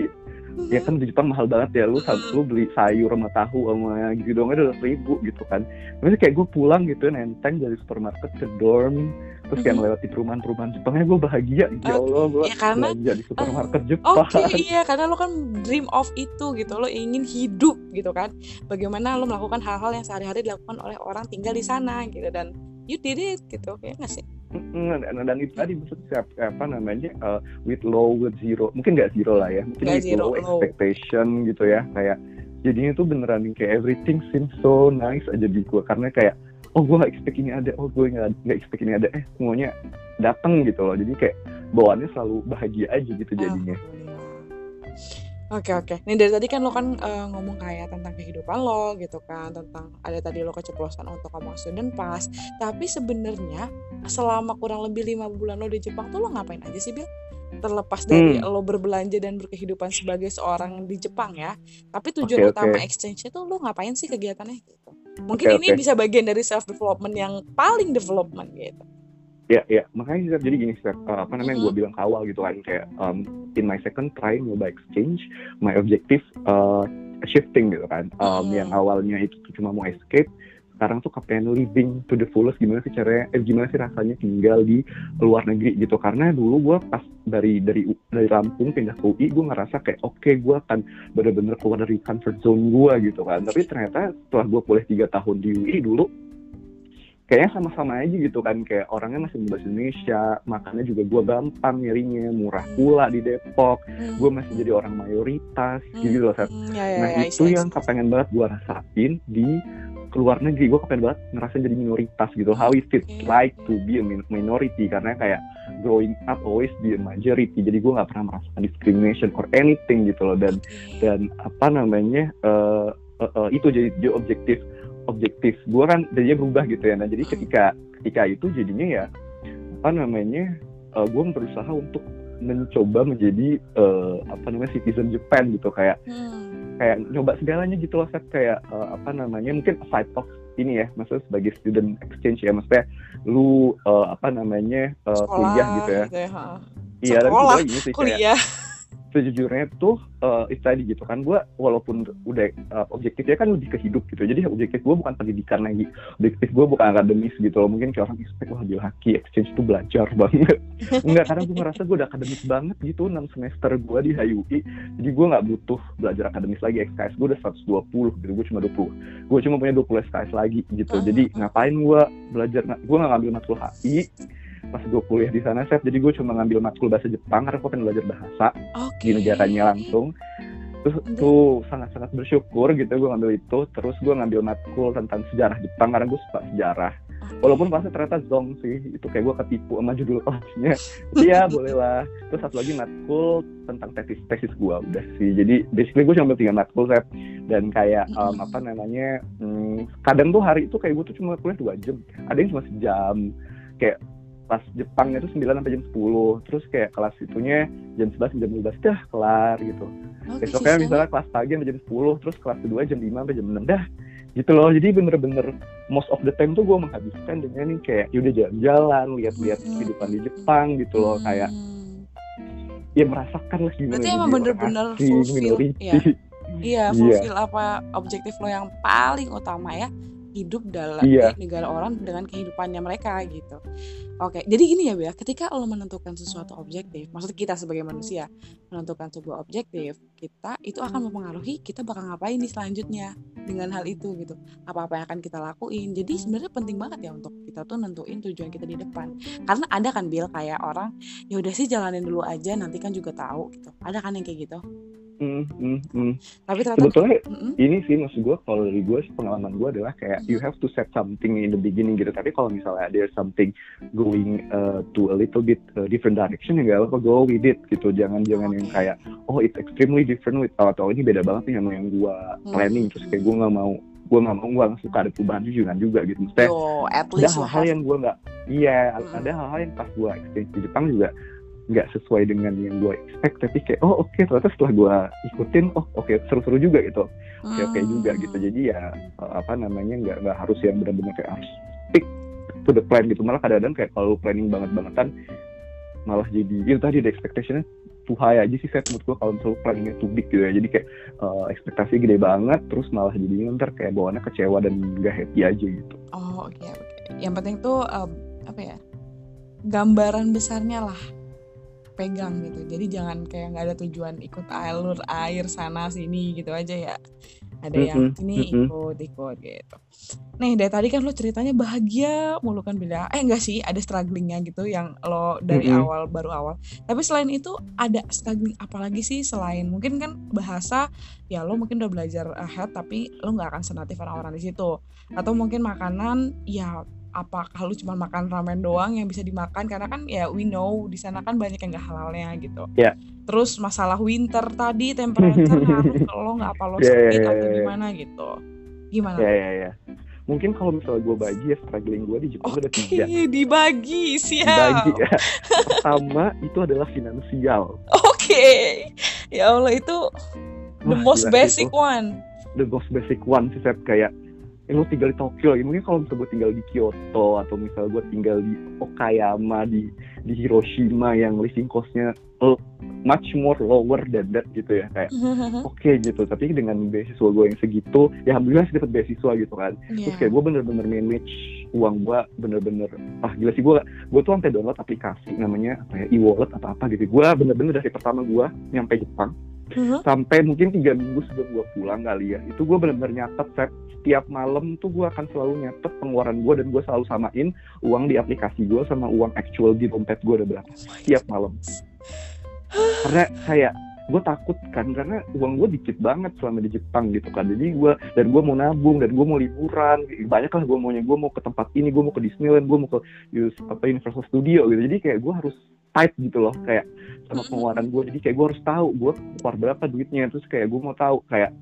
ya kan di Jepang mahal banget ya. Lu lu beli sayur sama tahu sama gitu doang udah ribu gitu kan. Tapi kayak gue pulang gitu nenteng dari supermarket ke dorm terus kayak melewati perumahan-perumahan Jepangnya gue bahagia ya Allah gue ya, karena, belanja di supermarket uh, Jepang. oke okay, iya karena lo kan dream of itu gitu lo ingin hidup gitu kan. Bagaimana lo melakukan hal-hal yang sehari-hari dilakukan oleh orang tinggal di sana gitu dan you did it gitu. Ya nggak sih? Dan, itu tadi maksud siapa apa namanya uh, with low with zero. Mungkin nggak zero lah ya. Mungkin gak with zero, low expectation gitu ya. Kayak jadinya tuh beneran kayak everything seems so nice aja di gue karena kayak oh gue gak expect ini ada oh gue gak, gak expect ini ada. Eh semuanya datang gitu loh. Jadi kayak bawaannya selalu bahagia aja gitu jadinya Oke oke. Nih dari tadi kan lo kan uh, ngomong kayak tentang kehidupan lo gitu kan, tentang ada tadi lo keceplosan untuk ngomong student pass. Tapi sebenarnya selama kurang lebih lima bulan lo di Jepang tuh lo ngapain aja sih Bil? Terlepas dari hmm. lo berbelanja dan berkehidupan sebagai seorang di Jepang ya. Tapi tujuan okay, utama okay. exchange itu lo ngapain sih kegiatannya gitu? Mungkin okay, ini okay. bisa bagian dari self development yang paling development gitu. Ya, ya. Makanya jadi gini, Steph, uh, apa namanya gue bilang awal gitu kan kayak um, in my second try nyoba exchange, my objective uh, shifting gitu kan. Um. Yang awalnya itu cuma mau escape, sekarang tuh kepengen living to the fullest gimana sih caranya eh, gimana sih rasanya tinggal di luar negeri gitu karena dulu gue pas dari dari dari Lampung pindah ke UI gue ngerasa kayak oke okay, gue akan bener-bener keluar dari comfort zone gue gitu kan tapi ternyata setelah gue boleh tiga tahun di UI dulu kayaknya sama-sama aja gitu kan kayak orangnya masih bahasa Indonesia makannya juga gue gampang nyarinya murah pula di Depok hmm. gue masih jadi orang mayoritas hmm. gitu loh hmm. ya, ya, nah ya, itu ya, yang kepengen banget gue rasain di keluar negeri. Gue kepengen banget ngerasa jadi minoritas gitu how is it like to be a minority? Karena kayak growing up always be a majority. Jadi gue nggak pernah merasakan discrimination or anything gitu loh. Dan dan apa namanya uh, uh, uh, itu jadi, jadi objektif objektif. Gue kan jadinya berubah gitu ya. Nah jadi ketika ketika itu jadinya ya apa namanya uh, gue berusaha untuk mencoba menjadi uh, apa namanya citizen Japan gitu. Kayak hmm. kayak nyoba segalanya gitu loh set kayak uh, apa namanya mungkin side of ini ya maksudnya sebagai student exchange ya. Maksudnya lu uh, apa namanya uh, kuliah gitu ya, gitu ya iya tapi gini sih kuliah. kayak sejujurnya tuh uh, itu tadi gitu kan gue walaupun udah uh, objektifnya kan lebih ke hidup gitu jadi objektif gue bukan pendidikan lagi. Objektif gue bukan akademis gitu loh. Mungkin kayak orang expect wah gila laki exchange itu belajar banget. Enggak karena gue ngerasa gue udah akademis banget gitu 6 semester gue di HUI jadi gue nggak butuh belajar akademis lagi. SKS gue udah 120 gitu. Gue cuma 20 gue cuma punya 20 SKS lagi gitu. Jadi ngapain gue belajar? Gue nggak ngambil matkul HI pas gue kuliah di sana set jadi gue cuma ngambil matkul bahasa Jepang karena gue pengen belajar bahasa okay. di negaranya langsung. Terus tuh sangat-sangat bersyukur gitu gue ngambil itu. Terus gue ngambil matkul tentang sejarah Jepang karena gue suka sejarah. Walaupun pasti ternyata zong sih itu kayak gue ketipu sama judul kelasnya. Iya boleh lah terus satu lagi matkul tentang tesis tesis gue udah sih. Jadi basically gue cuma ambil tiga matkul set dan kayak um, apa namanya hmm, kadang tuh hari itu kayak gue tuh cuma kuliah dua jam. Ada yang cuma sejam. Kayak pas Jepangnya itu 9 sampai jam 10 terus kayak kelas itunya jam 11 jam 12 dah kelar gitu oh, besoknya misalnya kelas pagi sampai jam 10 terus kelas kedua jam 5 sampai jam 6 dah gitu loh jadi bener-bener most of the time tuh gue menghabiskan dengan kayak yaudah jalan-jalan lihat-lihat hmm. kehidupan di Jepang gitu loh hmm. kayak ya merasakan lah gimana berarti emang bener-bener fulfill ya. iya fulfill yeah. apa objektif lo yang paling utama ya hidup dalam iya. negara orang dengan kehidupannya mereka gitu. Oke, jadi gini ya Bea, ketika lo menentukan sesuatu objektif, maksud kita sebagai manusia menentukan sebuah objektif, kita itu akan mempengaruhi kita bakal ngapain nih selanjutnya dengan hal itu gitu. Apa-apa yang akan kita lakuin. Jadi sebenarnya penting banget ya untuk kita tuh nentuin tujuan kita di depan. Karena ada kan Bill kayak orang, ya udah sih jalanin dulu aja, nanti kan juga tahu gitu. Ada kan yang kayak gitu? Mm, mm, mm. Tapi ternyata sebetulnya mm -mm. ini sih maksud gue kalau dari gue pengalaman gue adalah kayak you have to set something in the beginning gitu. Tapi kalau misalnya there's something going uh, to a little bit uh, different direction ya gak apa go with it gitu. Jangan jangan okay. yang kayak oh it's extremely different with atau ini beda banget nih sama yang gue mm. planning terus kayak gue nggak mau gue nggak mau gue suka ada perubahan juga juga gitu. Maksudnya oh, ada hal-hal yang gue nggak iya mm. ada hal-hal yang pas gue exchange di Jepang juga nggak sesuai dengan yang gue expect tapi kayak oh oke okay, ternyata setelah gue ikutin oh oke okay, seru-seru juga gitu. Oke okay, oke okay juga hmm. gitu. Jadi ya eh, apa namanya nggak nggak harus yang benar-benar kayak harus stick to the plan gitu. Malah kadang-kadang kayak kalau planning banget-bangetan malah jadi itu tadi the expectationnya too high aja sih saya menurut gue kalau misalnya planningnya too big gitu ya. Jadi kayak uh, ekspektasi gede banget terus malah jadi ntar kayak bawaannya kecewa dan gak happy aja gitu. Oh oke okay, oke. Okay. yang penting tuh uh, apa ya gambaran besarnya lah pegang gitu. Jadi jangan kayak nggak ada tujuan ikut alur air sana sini gitu aja ya. Ada yang ini ikut ikut gitu. Nih dari tadi kan lo ceritanya bahagia mulu kan beda eh enggak sih ada strugglingnya gitu yang lo dari mm-hmm. awal baru awal. Tapi selain itu ada struggling apa lagi sih selain mungkin kan bahasa ya lo mungkin udah belajar ahead tapi lo nggak akan senatif orang-orang di situ. Atau mungkin makanan ya apakah lu cuma makan ramen doang yang bisa dimakan karena kan ya we know di sana kan banyak yang gak halalnya gitu. Yeah. Terus masalah winter tadi temperature ngaruh kalau nggak apa lo yeah, sakit yeah, yeah, atau yeah. gimana gitu. Gimana? Ya yeah, ya yeah, ya. Yeah. Mungkin kalau misalnya gue bagi ya struggling gue di Jepang okay, ada tiga. dibagi siap. Dibagi ya. Pertama itu adalah finansial. Oke. Okay. Ya Allah itu the Wah, most basic itu. one. The most basic one sih kayak eh, lu tinggal di Tokyo lagi. Mungkin kalau misalnya gue tinggal di Kyoto atau misalnya gue tinggal di Okayama di di Hiroshima yang living costnya uh, much more lower than that gitu ya. Kayak oke okay, gitu. Tapi dengan beasiswa gue yang segitu ya alhamdulillah sih dapat beasiswa gitu kan. Yeah. terus kayak gue bener-bener manage uang gue bener-bener ah gila sih. Gue gue tuh sampai download aplikasi namanya apa ya e-wallet atau apa gitu. Gue bener-bener dari pertama gue nyampe Jepang uh-huh. sampai mungkin tiga minggu sebelum gue pulang kali ya itu gue benar-benar nyatet set setiap malam tuh gue akan selalu nyatet pengeluaran gue dan gue selalu samain uang di aplikasi gue sama uang actual di dompet gue ada berapa. Setiap malam. Karena kayak gue takut kan karena uang gue dikit banget selama di Jepang gitu kan. Jadi gue dan gue mau nabung dan gue mau liburan banyak lah gue maunya. Gue mau ke tempat ini gue mau ke Disneyland gue mau ke use, apa Universal Studio gitu. Jadi kayak gue harus tight gitu loh kayak sama pengeluaran gue jadi kayak gue harus tahu gue keluar berapa duitnya. Terus kayak gue mau tahu kayak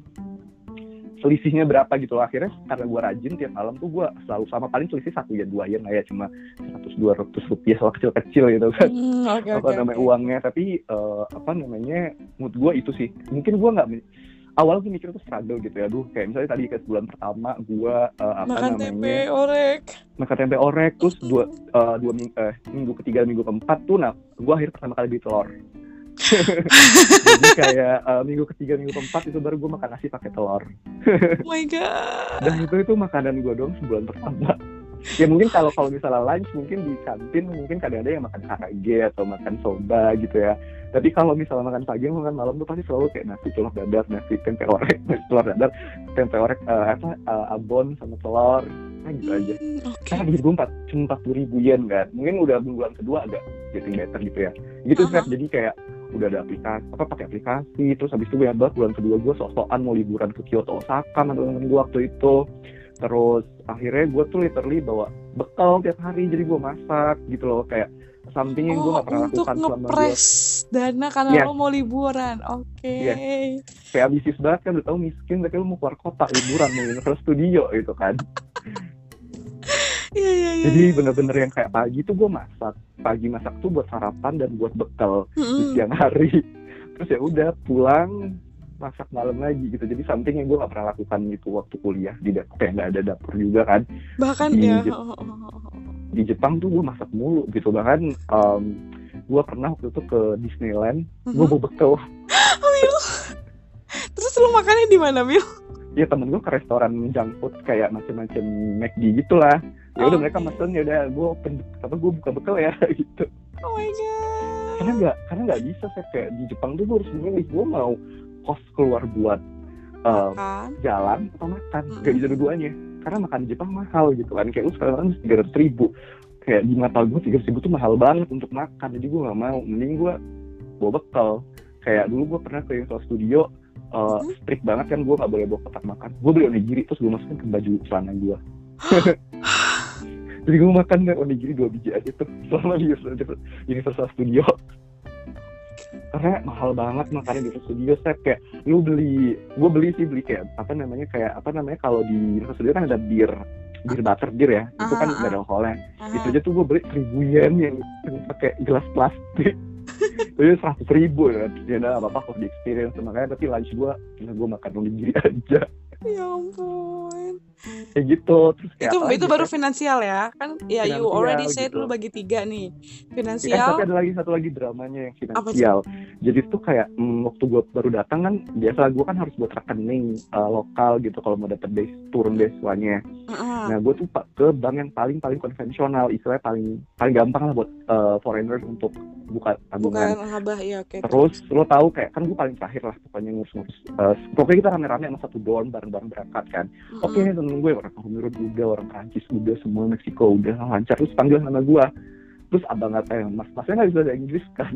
selisihnya berapa gitu loh. Akhirnya karena gue rajin tiap malam tuh gue selalu sama paling selisih satu ya dua ya nggak ya cuma seratus dua ratus rupiah soal kecil kecil gitu kan. Hmm, okay, apa okay, namanya okay. uangnya. Tapi uh, apa namanya mood gue itu sih. Mungkin gue nggak awal gue mikir tuh struggle gitu ya. Aduh kayak misalnya tadi ke bulan pertama gue uh, apa makan namanya? tempe orek. Makan tempe orek terus dua uh, dua minggu, eh, minggu ketiga minggu keempat tuh nah gue akhir pertama kali beli telur. Jadi kayak uh, minggu ketiga minggu keempat itu baru gue makan nasi pakai telur. Oh my god. Dan itu itu makanan gue dong sebulan pertama. Ya mungkin kalau kalau misalnya lunch mungkin di kantin mungkin kadang-kadang yang makan karage atau makan soba gitu ya tapi kalau misalnya makan pagi makan malam tuh pasti selalu kayak nasi telur dadar nasi tempe orek nasi telur dadar tempe orek uh, apa uh, abon sama telur. Nah gitu aja. Hmm, okay. karena gue empat cuma empat puluh ribu yen kan. Mungkin udah bulan kedua agak getting better gitu ya. Gitu uh -huh. jadi kayak udah ada aplikasi apa pakai aplikasi terus habis itu gue banget bulan kedua gue sok-sokan mau liburan ke Kyoto Osaka sama temen gue waktu itu. Terus akhirnya gue tuh literally bawa bekal tiap hari jadi gue masak gitu loh kayak something yang oh, gue gak pernah lakukan selama gue dana karena yeah. lo mau liburan oke okay. Iya. yeah. kayak ambisius banget kan udah tau miskin tapi lo mau keluar kota liburan mau Universal Studio gitu kan Iya, iya, iya. Jadi iya. bener-bener yang kayak pagi tuh gue masak, pagi masak tuh buat sarapan dan buat bekal mm -hmm. di siang hari. Terus ya udah pulang masak malam lagi gitu jadi something yang gue gak pernah lakukan gitu waktu kuliah di dapur kayak nggak ada dapur juga kan bahkan di, ya Jep di Jepang tuh gue masak mulu gitu. Bahkan um, gue pernah waktu itu ke Disneyland uh -huh. gue bekal. Oh, terus lu makannya di mana Mil? ya temen gue ke restoran junk food kayak macam-macam McD gitulah. Ya udah oh, mereka okay. ya udah gue open apa gue buka bekal ya gitu. Oh my god. Karena nggak karena nggak bisa saya kayak di Jepang tuh gue harus memilih gue mau kos keluar buat uh, jalan atau makan. Mm -hmm. gak bisa dua-duanya karena makan di Jepang mahal gitu kan. Kayak lu sekarang kan tiga ratus ribu. Kayak di mata gue tiga ribu tuh mahal banget untuk makan. Jadi gue nggak mau. Mending gue bawa bekal. Kayak dulu gue pernah ke Universal Studio uh, strict banget kan gue nggak boleh bawa kotak makan. Gue beli onigiri terus gue masukin ke baju celana gue jadi gue makan onigiri dua biji aja tuh. Selama di Universal Studio karena mahal banget makanya di studio set kayak lu beli gue beli sih beli kayak apa namanya kayak apa namanya kalau di studio kan ada bir bir butter bir ya. Itu kan nggak ada alkoholnya. Itu aja tuh gue beli seribu yen yang pakai gelas plastik itu seratus ribu ya ya udah apa apa kok di experience. Makanya tapi lunch gue gue makan onigiri aja. Ya ampun. Kayak gitu terus kayak itu itu baru finansial ya? Kan ya finansial, you already said gitu. lu bagi tiga nih. Finansial ya, tapi ada lagi satu lagi dramanya yang finansial. Jadi tuh kayak mm, waktu gue baru datang kan biasa gue kan harus buat rekening uh, lokal gitu kalau mau dapet base turun beasiswanya uh-huh. Nah gue tuh ke bank yang paling paling konvensional istilahnya paling paling gampang lah buat uh, foreigners untuk buka tabungan. Bukan habah ya okay, terus, lo tahu kayak kan gue paling terakhir lah pokoknya ngurus-ngurus uh, pokoknya kita rame-rame sama satu dorm bareng-bareng berangkat kan. Uh-huh. oke okay, temen gue orang Kamerun udah orang Prancis udah semua Meksiko udah lancar. Terus panggil nama gue terus abang kata yang mas masnya nggak bisa bahasa Inggris kan?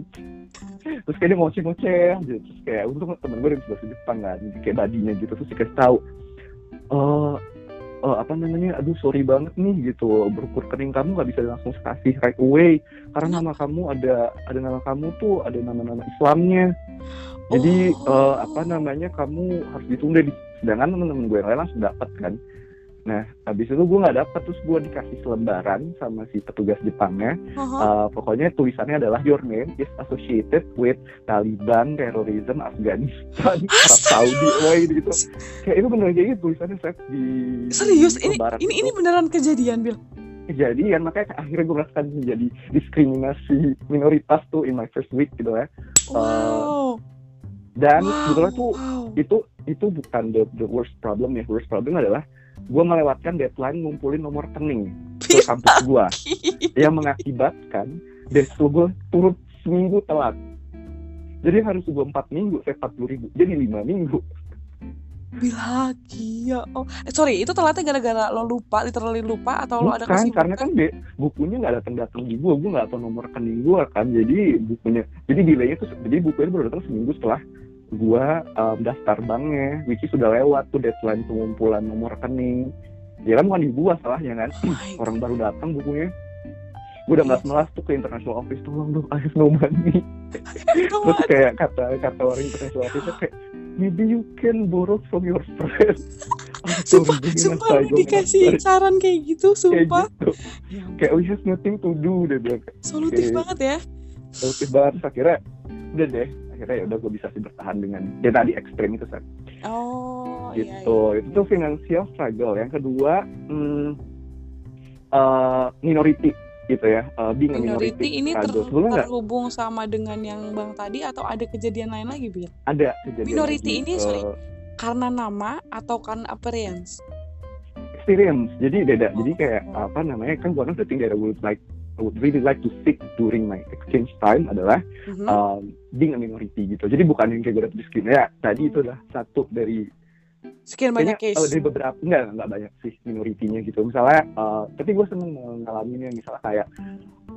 Terus kayak dia ngoceh-ngoceh gitu terus kayak untuk temen gue yang bisa bahasa Jepang kan kayak badinya gitu. Terus dikasih tahu eh uh, apa namanya aduh sorry banget nih gitu. Berukur kening kamu nggak bisa langsung kasih right away. Karena nama kamu ada ada nama kamu tuh ada nama-nama Islamnya. Jadi oh. uh, apa namanya kamu harus ditunda di sedangkan teman-teman gue yang lain langsung dapat kan Nah, habis itu gue nggak dapet, terus gue dikasih selembaran sama si petugas Jepangnya. Uh-huh. Uh, pokoknya tulisannya adalah your name is associated with Taliban, terrorism, Afghanistan, Arab Saudi, wah gitu. Kayak itu bener kayak gitu tulisannya saya di. Serius? Ini ini ini beneran kejadian, Bill? Kejadian, makanya akhirnya gue merasakan menjadi diskriminasi minoritas tuh in my first week gitu ya. Wow. Uh, dan wow. sebetulnya tuh wow. itu itu bukan the, the worst problem ya. Worst problem adalah gue melewatkan deadline ngumpulin nomor rekening ke kampus gue yang mengakibatkan desu gue turun seminggu telat. Jadi harus gue empat minggu saya empat puluh ribu. Jadi lima minggu. Bahagia. Oh eh, sorry itu telatnya gara-gara lo lupa literally lupa atau lo ada kesibukan? karena kan be, bukunya nggak datang datang di gua. Gua nggak tahu nomor rekening gua kan. Jadi bukunya jadi delaynya tuh jadi bukunya baru datang seminggu setelah gua um, daftar banknya which is sudah lewat tuh deadline pengumpulan nomor rekening. Ya kan bukan di gua salahnya kan. Oh orang baru datang bukunya. Gue udah nggak melas tuh ke international office tolong dong I have no money terus kayak kata kata orang international office kayak maybe you can borrow from your friend sumpah sumpah dikasih saran kayak gitu sumpah. kayak, gitu. Ya kayak we have nothing to do deh bilang. Solutif kayak, banget ya. solutif banget. Akhirnya udah deh akhirnya ya udah gue bisa sih bertahan dengan dia tadi ekstrim itu kan oh gitu. iya, iya. itu tuh financial struggle. Yang kedua hmm, uh, minority gitu ya. Uh, being minority, minority ini ter terhubung sama dengan yang bang tadi atau ada kejadian lain lagi bir ada kejadian minority lagi, ini uh, sorry karena nama atau kan appearance? Experience. Jadi beda. Oh. jadi kayak apa namanya kan one of the thing that I would like I would really like to seek during my exchange time adalah mm-hmm. um, being a minority gitu. Jadi bukan yang kayak gue miskin ya tadi itu adalah satu dari sekian banyak case. uh, dari beberapa enggak enggak banyak sih minoritinya gitu. Misalnya uh, tapi gue seneng mengalaminya misalnya kayak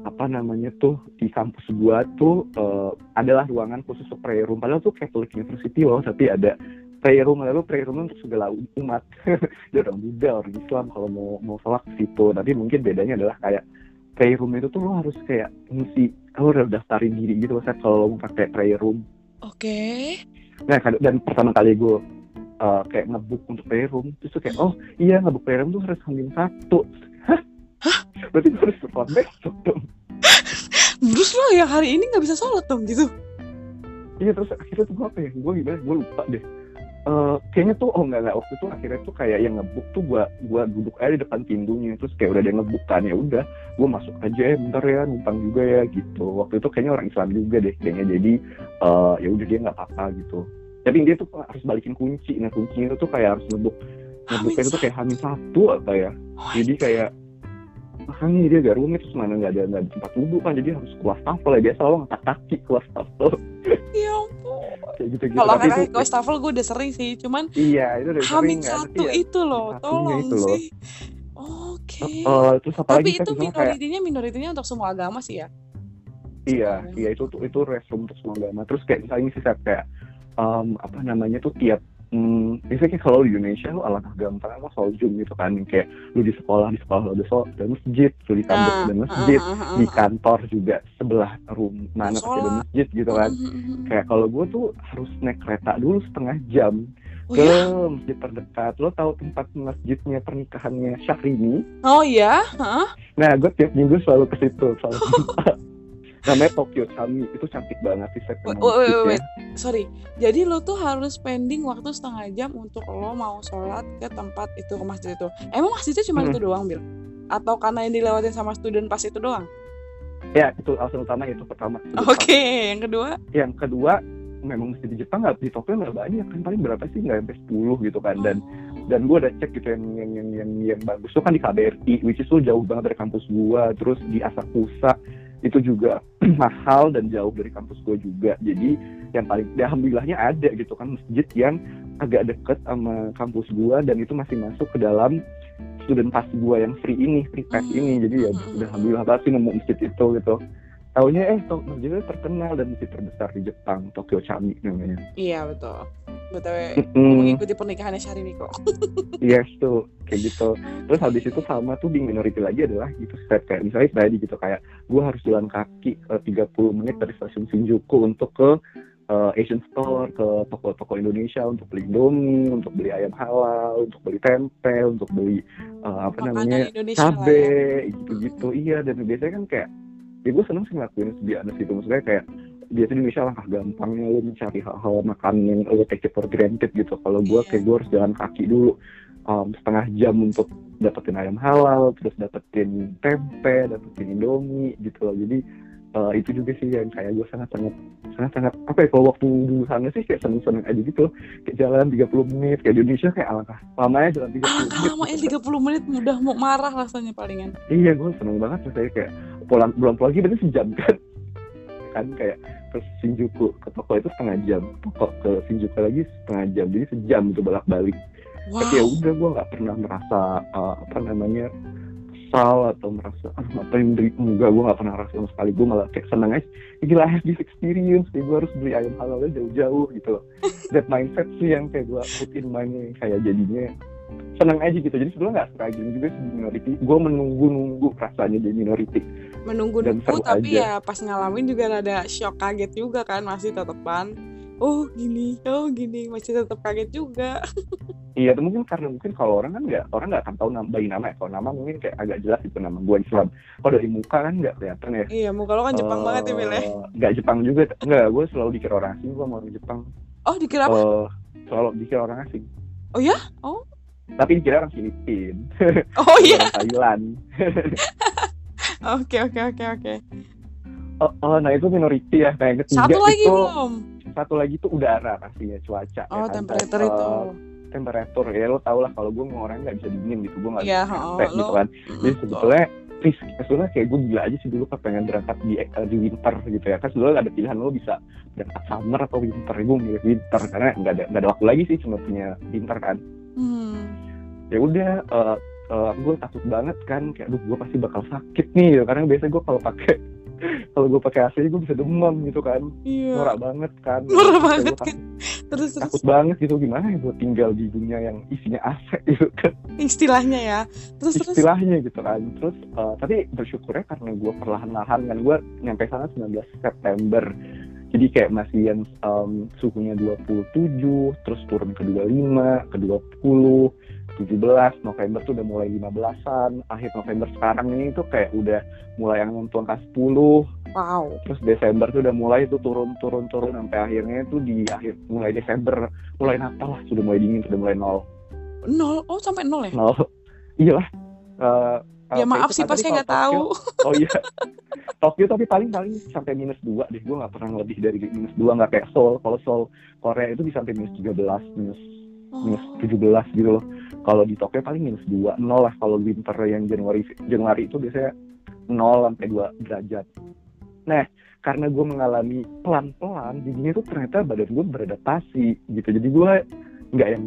apa namanya tuh di kampus gua tuh uh, adalah ruangan khusus prayer room. Padahal tuh Catholic University loh tapi ada prayer room. Lalu prayer room untuk segala umat. Dia orang Buddha orang Islam kalau mau mau sholat ke situ. Tapi mungkin bedanya adalah kayak prayer room itu tuh lo harus kayak ngisi lo udah daftarin diri gitu loh kalau lo mau pakai prayer room. Oke. Okay. nah dan pertama kali gue uh, kayak ngebook untuk playroom terus tuh kayak oh iya ngebook playroom tuh harus hamil satu. Hah? Berarti gue harus sholat besok dong. Terus lo yang hari ini nggak bisa sholat dong gitu? Iya terus akhirnya tuh gue apa ya? Gue gimana? Gue lupa deh Uh, kayaknya tuh oh enggak enggak waktu itu akhirnya tuh kayak yang ngebuk tuh gua gua duduk aja di depan pintunya. Terus kayak udah ada yang ngebuk kan ya udah gua masuk aja ya bentar ya numpang juga ya gitu. Waktu itu kayaknya orang Islam juga deh kayaknya. Jadi uh, ya udah dia nggak apa-apa gitu. Tapi dia tuh harus balikin kunci. Nah kuncinya itu tuh kayak harus ngebuk ngebuknya itu tuh kayak hamil satu apa ya. Jadi kayak makanya dia agak rumit terus mana nggak ada nggak ada tempat duduk kan. Jadi harus kelas tafel ya biasa lo ngangkat kaki kelas tafel. Ya kayak gitu gitu kalau kan kelas tafel gue udah sering sih cuman iya itu udah hamil satu ya, itu loh tolong itu loh. sih Oke. Okay. Uh, terus apa Tapi lagi, itu minoritinya kayak... minoritinya untuk semua agama sih ya. Iya, iya itu itu resum untuk semua agama. Terus kayak misalnya sih kayak um, apa namanya tuh tiap Hmm, biasanya kalau di Indonesia lu alangkah gampang apa soal zoom gitu kan. Kayak lu di sekolah di sekolah lu ada so ada masjid lu di kampus ah, ada masjid. uh, uh, uh, di kantor juga sebelah rumah mana pasti ada masjid gitu kan. Kayak kalau gue tuh harus naik kereta dulu setengah jam oh, ke ya? masjid terdekat. Lo tahu tempat masjidnya pernikahannya Syahrini? Oh iya? Huh? nah gue tiap minggu selalu ke situ selalu namanya Tokyo Chami itu cantik banget sih wait, wait, wait, sorry. Jadi lo tuh harus spending waktu setengah jam untuk lo mau sholat ke tempat itu ke masjid itu. Emang masjidnya cuma hmm. itu doang bil? Atau karena yang dilewatin sama student pas itu doang? Ya itu alasan utama itu pertama. Oke okay. yang kedua? Yang kedua memang masjid di Jepang nggak di Tokyo nggak banyak kan. Paling berapa sih? Nggak sampai sepuluh gitu kan. Dan oh. dan gue udah cek gitu yang yang yang yang, yang bagus tuh kan di KBRI which is tuh jauh banget dari kampus gue terus di Asakusa itu juga mahal dan jauh dari kampus gue juga. Jadi yang paling ya, alhamdulillahnya ada gitu kan masjid yang agak deket sama kampus gue dan itu masih masuk ke dalam student pass gue yang free ini free pass hmm. ini. Jadi ya udah alhamdulillah sih nemu masjid itu gitu. Tahunya eh masjidnya terkenal dan masjid terbesar di Jepang Tokyo Chami namanya. Iya betul btw mm. mengikuti pernikahannya Syahrini kok yes tuh kayak gitu terus habis itu sama tuh being minority lagi adalah gitu step kayak misalnya tadi gitu kayak gue harus jalan kaki uh, eh, 30 menit dari stasiun Shinjuku untuk ke uh, Asian Store ke toko-toko Indonesia untuk beli Indomie, untuk beli ayam halal, untuk beli tempe, untuk beli uh, apa Makanan namanya cabe, ya. gitu-gitu. Iya dan biasanya kan kayak ya gue seneng sih ngelakuin sebiasa itu maksudnya kayak biasanya di Indonesia langkah gampangnya lo mencari hal-hal makan yang lo take it for granted gitu. Kalau gue kayak gue harus jalan kaki dulu um, setengah jam untuk dapetin ayam halal terus dapetin tempe dapetin indomie gitu loh. Jadi uh, itu juga sih yang kayak gue sangat sangat sangat sangat apa ya kalau waktu dulu sana sih kayak seneng seneng aja gitu kayak jalan 30 menit kayak di Indonesia kayak alangkah lamanya jalan 30 alangkah menit. lamanya 30 menit udah mau marah rasanya palingan. Iya gue seneng banget saya kayak pulang pulang lagi berarti sejam kan kan kayak ke Shinjuku ke toko itu setengah jam toko ke Shinjuku lagi setengah jam jadi sejam itu bolak balik wow. tapi ya udah gue nggak pernah merasa uh, apa namanya kesal atau merasa ah apa yang beri enggak gue gak pernah rasa sama sekali. Gue malah kayak seneng aja ya, gila have this experience kayak gue harus beli ayam halalnya jauh-jauh gitu loh. That mindset sih yang kayak gue put in mind kayak jadinya seneng aja gitu. Jadi sebelumnya nggak struggling juga sih minority. Gue menunggu nunggu rasanya jadi minority. Menunggu nunggu tapi aja. ya pas ngalamin juga ada shock kaget juga kan masih tetepan oh gini oh gini masih tetap kaget juga. Iya itu mungkin karena mungkin kalau orang kan nggak orang nggak akan tahu bayi nama ya. Kalau nama mungkin kayak agak jelas itu nama gue Islam. Kalau dari muka kan nggak kelihatan ya. Iya muka lo kan Jepang uh, banget ya Mile ya? nggak Jepang juga. Nggak gue selalu dikira orang asing gue mau orang Jepang. Oh dikira apa? Uh, selalu dikira orang asing. Oh ya oh tapi dikira orang Filipin. Oh iya. Thailand. Oke oke oke oke. Oh, oh nah itu minority ya nah yang ketiga satu lagi itu, belum satu lagi itu udara pastinya cuaca oh ya kan? temperatur itu. uh, temperatur ya lo tau lah kalau gue mau orang nggak bisa dingin gitu gue nggak yeah, bisa oh, gitu kan. Jadi sebetulnya risk sebetulnya kayak gue gila aja sih dulu pengen berangkat di uh, di winter gitu ya. Kan sebetulnya ada pilihan lo bisa berangkat summer atau winter gue milih winter karena nggak ada nggak ada waktu lagi sih cuma punya winter kan hmm. ya udah uh, uh, gue takut banget kan kayak aduh gue pasti bakal sakit nih gitu. karena biasanya gue kalau pakai kalau gue pakai AC gue bisa demam gitu kan. Iya. norak banget kan. Norak banget. kan terus, terus takut banget gitu gimana ya gue tinggal di dunia yang isinya AC gitu kan. Istilahnya ya. Terus istilahnya terus. gitu kan. Terus uh, tapi bersyukurnya karena gue perlahan-lahan kan gue nyampe sana 19 September jadi kayak masih yang um, suhunya 27 terus turun ke 25 ke 20 17 November tuh udah mulai 15-an akhir November sekarang ini tuh kayak udah mulai yang nonton ke 10 wow. Terus Desember tuh udah mulai tuh turun turun turun sampai akhirnya tuh di akhir mulai Desember mulai Natal lah sudah mulai dingin sudah mulai nol. Nol? Oh sampai nol ya? Nol. Iyalah uh, ya maaf sih pas saya nggak tahu. Oh iya. Tokyo tapi paling paling sampai minus dua deh. Gue nggak pernah lebih dari minus dua. Nggak kayak Seoul. Kalau Seoul Korea itu bisa sampai minus 13 minus minus 17 gitu loh. Kalau di Tokyo paling minus dua nol lah. Kalau winter yang Januari Januari itu biasanya nol sampai dua derajat. Nah karena gue mengalami pelan-pelan jadinya tuh ternyata badan gue beradaptasi gitu. Jadi gue nggak yang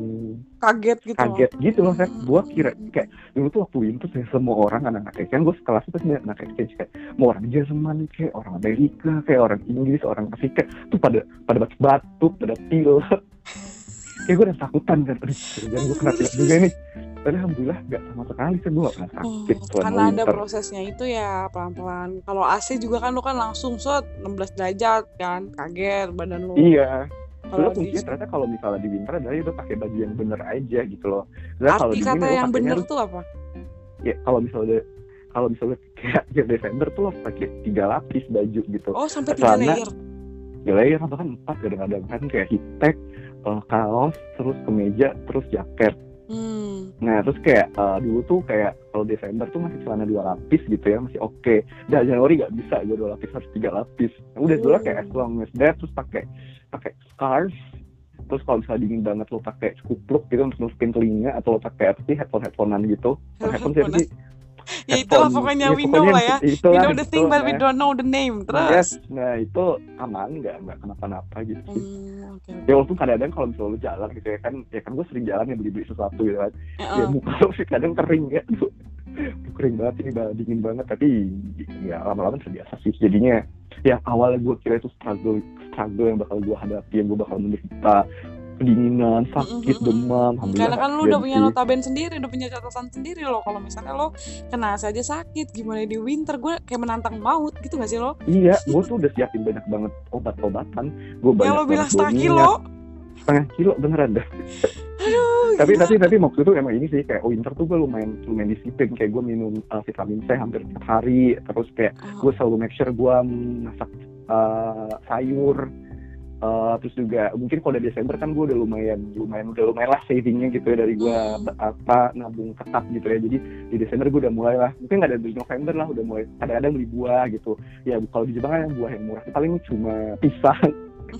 kaget gitu kaget loh. gitu loh kan gue kira kayak dulu tuh waktu winter saya semua orang anak kayak kan gue sekelas itu sih anak kayak kayak mau orang Jerman kayak orang Amerika kayak orang Inggris orang Afrika. Tuh pada pada batuk pada pil. Kayak gue udah takutan kan. Jangan gue kena pilek juga nih. Tapi alhamdulillah gak sama sekali sih gue gak pernah sakit oh, karena ada winter. prosesnya itu ya pelan-pelan. Kalau AC juga kan lo kan langsung set 16 derajat kan kaget badan lo iya kalau kuncinya ternyata kalau misalnya di winter adalah itu pakai baju yang bener aja gitu loh. Arti kalau kata yang bener tuh apa? Ya kalau misalnya kalau misalnya kayak Desember tuh lo pakai tiga lapis baju gitu. Oh sampai tiga layer. Tiga layer bahkan empat kadang-kadang kan kayak heat tech, uh, kaos, terus kemeja, terus jaket. Hmm. Nah terus kayak uh, dulu tuh kayak kalau Desember tuh masih celana dua lapis gitu ya masih oke. Okay. Dan Januari nggak bisa gue dua lapis harus tiga lapis. Nah, udah dulu kayak as long as that terus pakai pakai scarf. Terus kalau misalnya dingin banget lo pakai kupluk gitu untuk nutupin telinga atau lo pakai apa sih headphone headphonean gitu. Headphone, headphone sih ya itulah pokoknya ya, we know lah ya. Itu we know the thing but we don't know the name. Terus? Yes, nah itu aman nggak nggak kenapa-napa gitu hmm, okay, ya walaupun kadang-kadang kalau misalnya lu jalan gitu ya kan ya kan gue sering jalan ya beli-beli sesuatu gitu kan. Uh. ya muka lu sih kadang kering ya. tuh kering banget ini dingin banget tapi ya lama-lama terbiasa sih jadinya yang awalnya gue kira itu struggle struggle yang bakal gue hadapi yang gue bakal menderita kedinginan, sakit, mm-hmm. demam. Karena kan lu udah punya notaben sendiri, udah punya catatan sendiri loh. Kalau misalnya lo kena saja sakit, gimana di winter, gue kayak menantang maut gitu gak sih lo? Iya, gue tuh udah siapin banyak banget obat-obatan. Gue banyak. Ya lo bilang setengah kilo? Setengah kilo beneran dah. Aduh, tapi tapi tapi waktu itu emang ini sih kayak winter tuh gue lumayan lumayan disiplin. Kayak gue minum uh, vitamin C hampir tiap hari. Terus kayak oh. gue selalu make sure gue masak uh, sayur. Uh, terus juga mungkin kalau dari Desember kan gue udah lumayan lumayan udah lumayan lah savingnya gitu ya dari gue hmm. apa nabung tetap gitu ya. Jadi di Desember gue udah mulai lah. Mungkin nggak ada di November lah udah mulai. Kadang-kadang beli buah gitu. Ya kalau di Jepang kan buah yang murah. Paling cuma pisang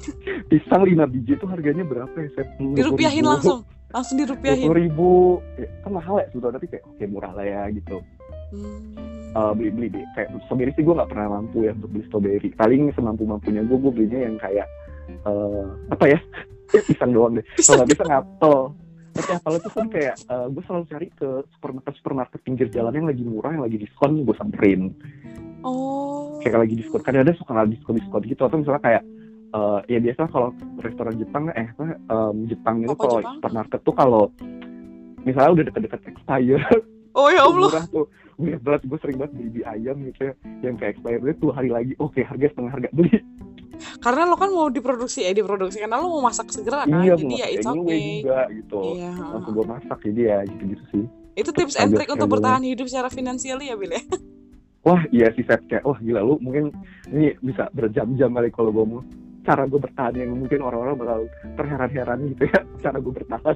pisang lima biji itu harganya berapa ya Set? dirupiahin langsung langsung dirupiahin. Ribu. Ya, kan mahal ya sudah tapi kayak oke murah lah ya gitu. Hmm. Uh, beli beli deh kayak strawberry sih gue nggak pernah mampu ya untuk beli strawberry. Paling semampu mampunya gue gue belinya yang kayak uh, apa ya? Pisang doang deh. Kalau bisa ngapel. Tapi apel itu kan kayak uh, gue selalu cari ke supermarket supermarket pinggir jalan yang lagi murah yang lagi diskon gue samperin. Oh. Kayak lagi diskon. Kan ada suka nggak diskon diskon gitu atau misalnya kayak uh, ya biasa kalau restoran Jepang eh um, Jepang itu kalau supermarket tuh kalau misalnya udah deket-deket expire oh ya Allah. murah tuh. Gue berat gue sering banget beli, beli ayam gitu ya yang kayak expired itu hari lagi. Oke okay, harga setengah harga beli. Karena lo kan mau diproduksi eh diproduksi karena lo mau masak segera kan iya, jadi ya it's okay. juga gitu. Iya. langsung gue masak jadi ya gitu gitu sih. Itu tips and trick untuk bertahan hidup secara finansial ya Bil ya? Wah iya sih Seth kayak wah gila lu mungkin ini bisa berjam-jam kali kalau gue mau cara gue bertahan yang mungkin orang-orang bakal terheran-heran gitu ya. Cara gue bertahan.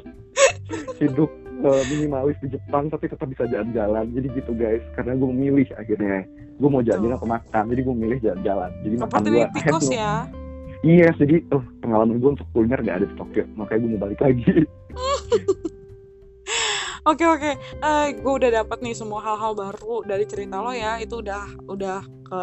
Hidup uh, minimalis di Jepang tapi tetap bisa jalan-jalan. Jadi gitu guys. Karena gue memilih akhirnya. Gue mau jalan apa makan jadi gue milih jalan-jalan. Jadi makan gue tikus ya? Iya yes, jadi oh pengalaman gue untuk kuliner gak ada di Tokyo. Makanya gue mau balik lagi. Oke oke, uh, gue udah dapat nih semua hal-hal baru dari cerita lo ya. Itu udah udah ke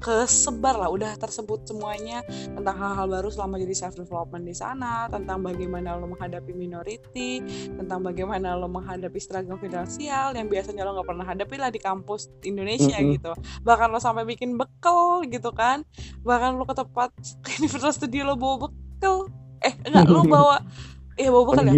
kesebar lah udah tersebut semuanya tentang hal-hal baru selama jadi self development di sana tentang bagaimana lo menghadapi minority tentang bagaimana lo menghadapi struggle finansial yang biasanya lo nggak pernah hadapi lah di kampus Indonesia mm -hmm. gitu. Bahkan lo sampai bikin bekal gitu kan bahkan lo ke tempat Universal Studio lo bawa bekal. Eh enggak lo bawa eh bawa bekal ya?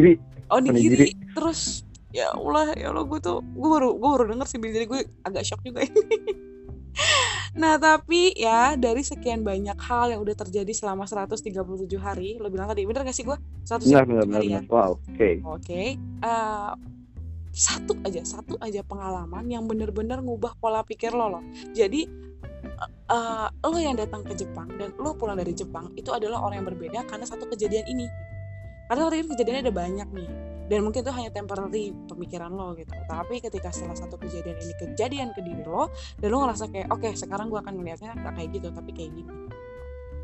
Oh nigiri terus ya Allah ya Allah gue tuh gue baru gue baru denger sih jadi gue agak shock juga ini Nah, tapi ya dari sekian banyak hal yang udah terjadi selama 137 hari, lo bilang tadi bener gak sih gue? 137 benar, hari ya? Wow, oke. Okay. Oke. Okay. Uh, eh, satu aja, satu aja pengalaman yang bener-bener ngubah pola pikir lo loh. Jadi uh, lo yang datang ke Jepang dan lo pulang dari Jepang itu adalah orang yang berbeda karena satu kejadian ini. Karena waktu itu kejadiannya ada banyak nih dan mungkin itu hanya temporary pemikiran lo gitu. Tapi ketika salah satu kejadian ini kejadian ke diri lo dan lo ngerasa kayak oke okay, sekarang gue akan melihatnya nggak kayak gitu tapi kayak gini.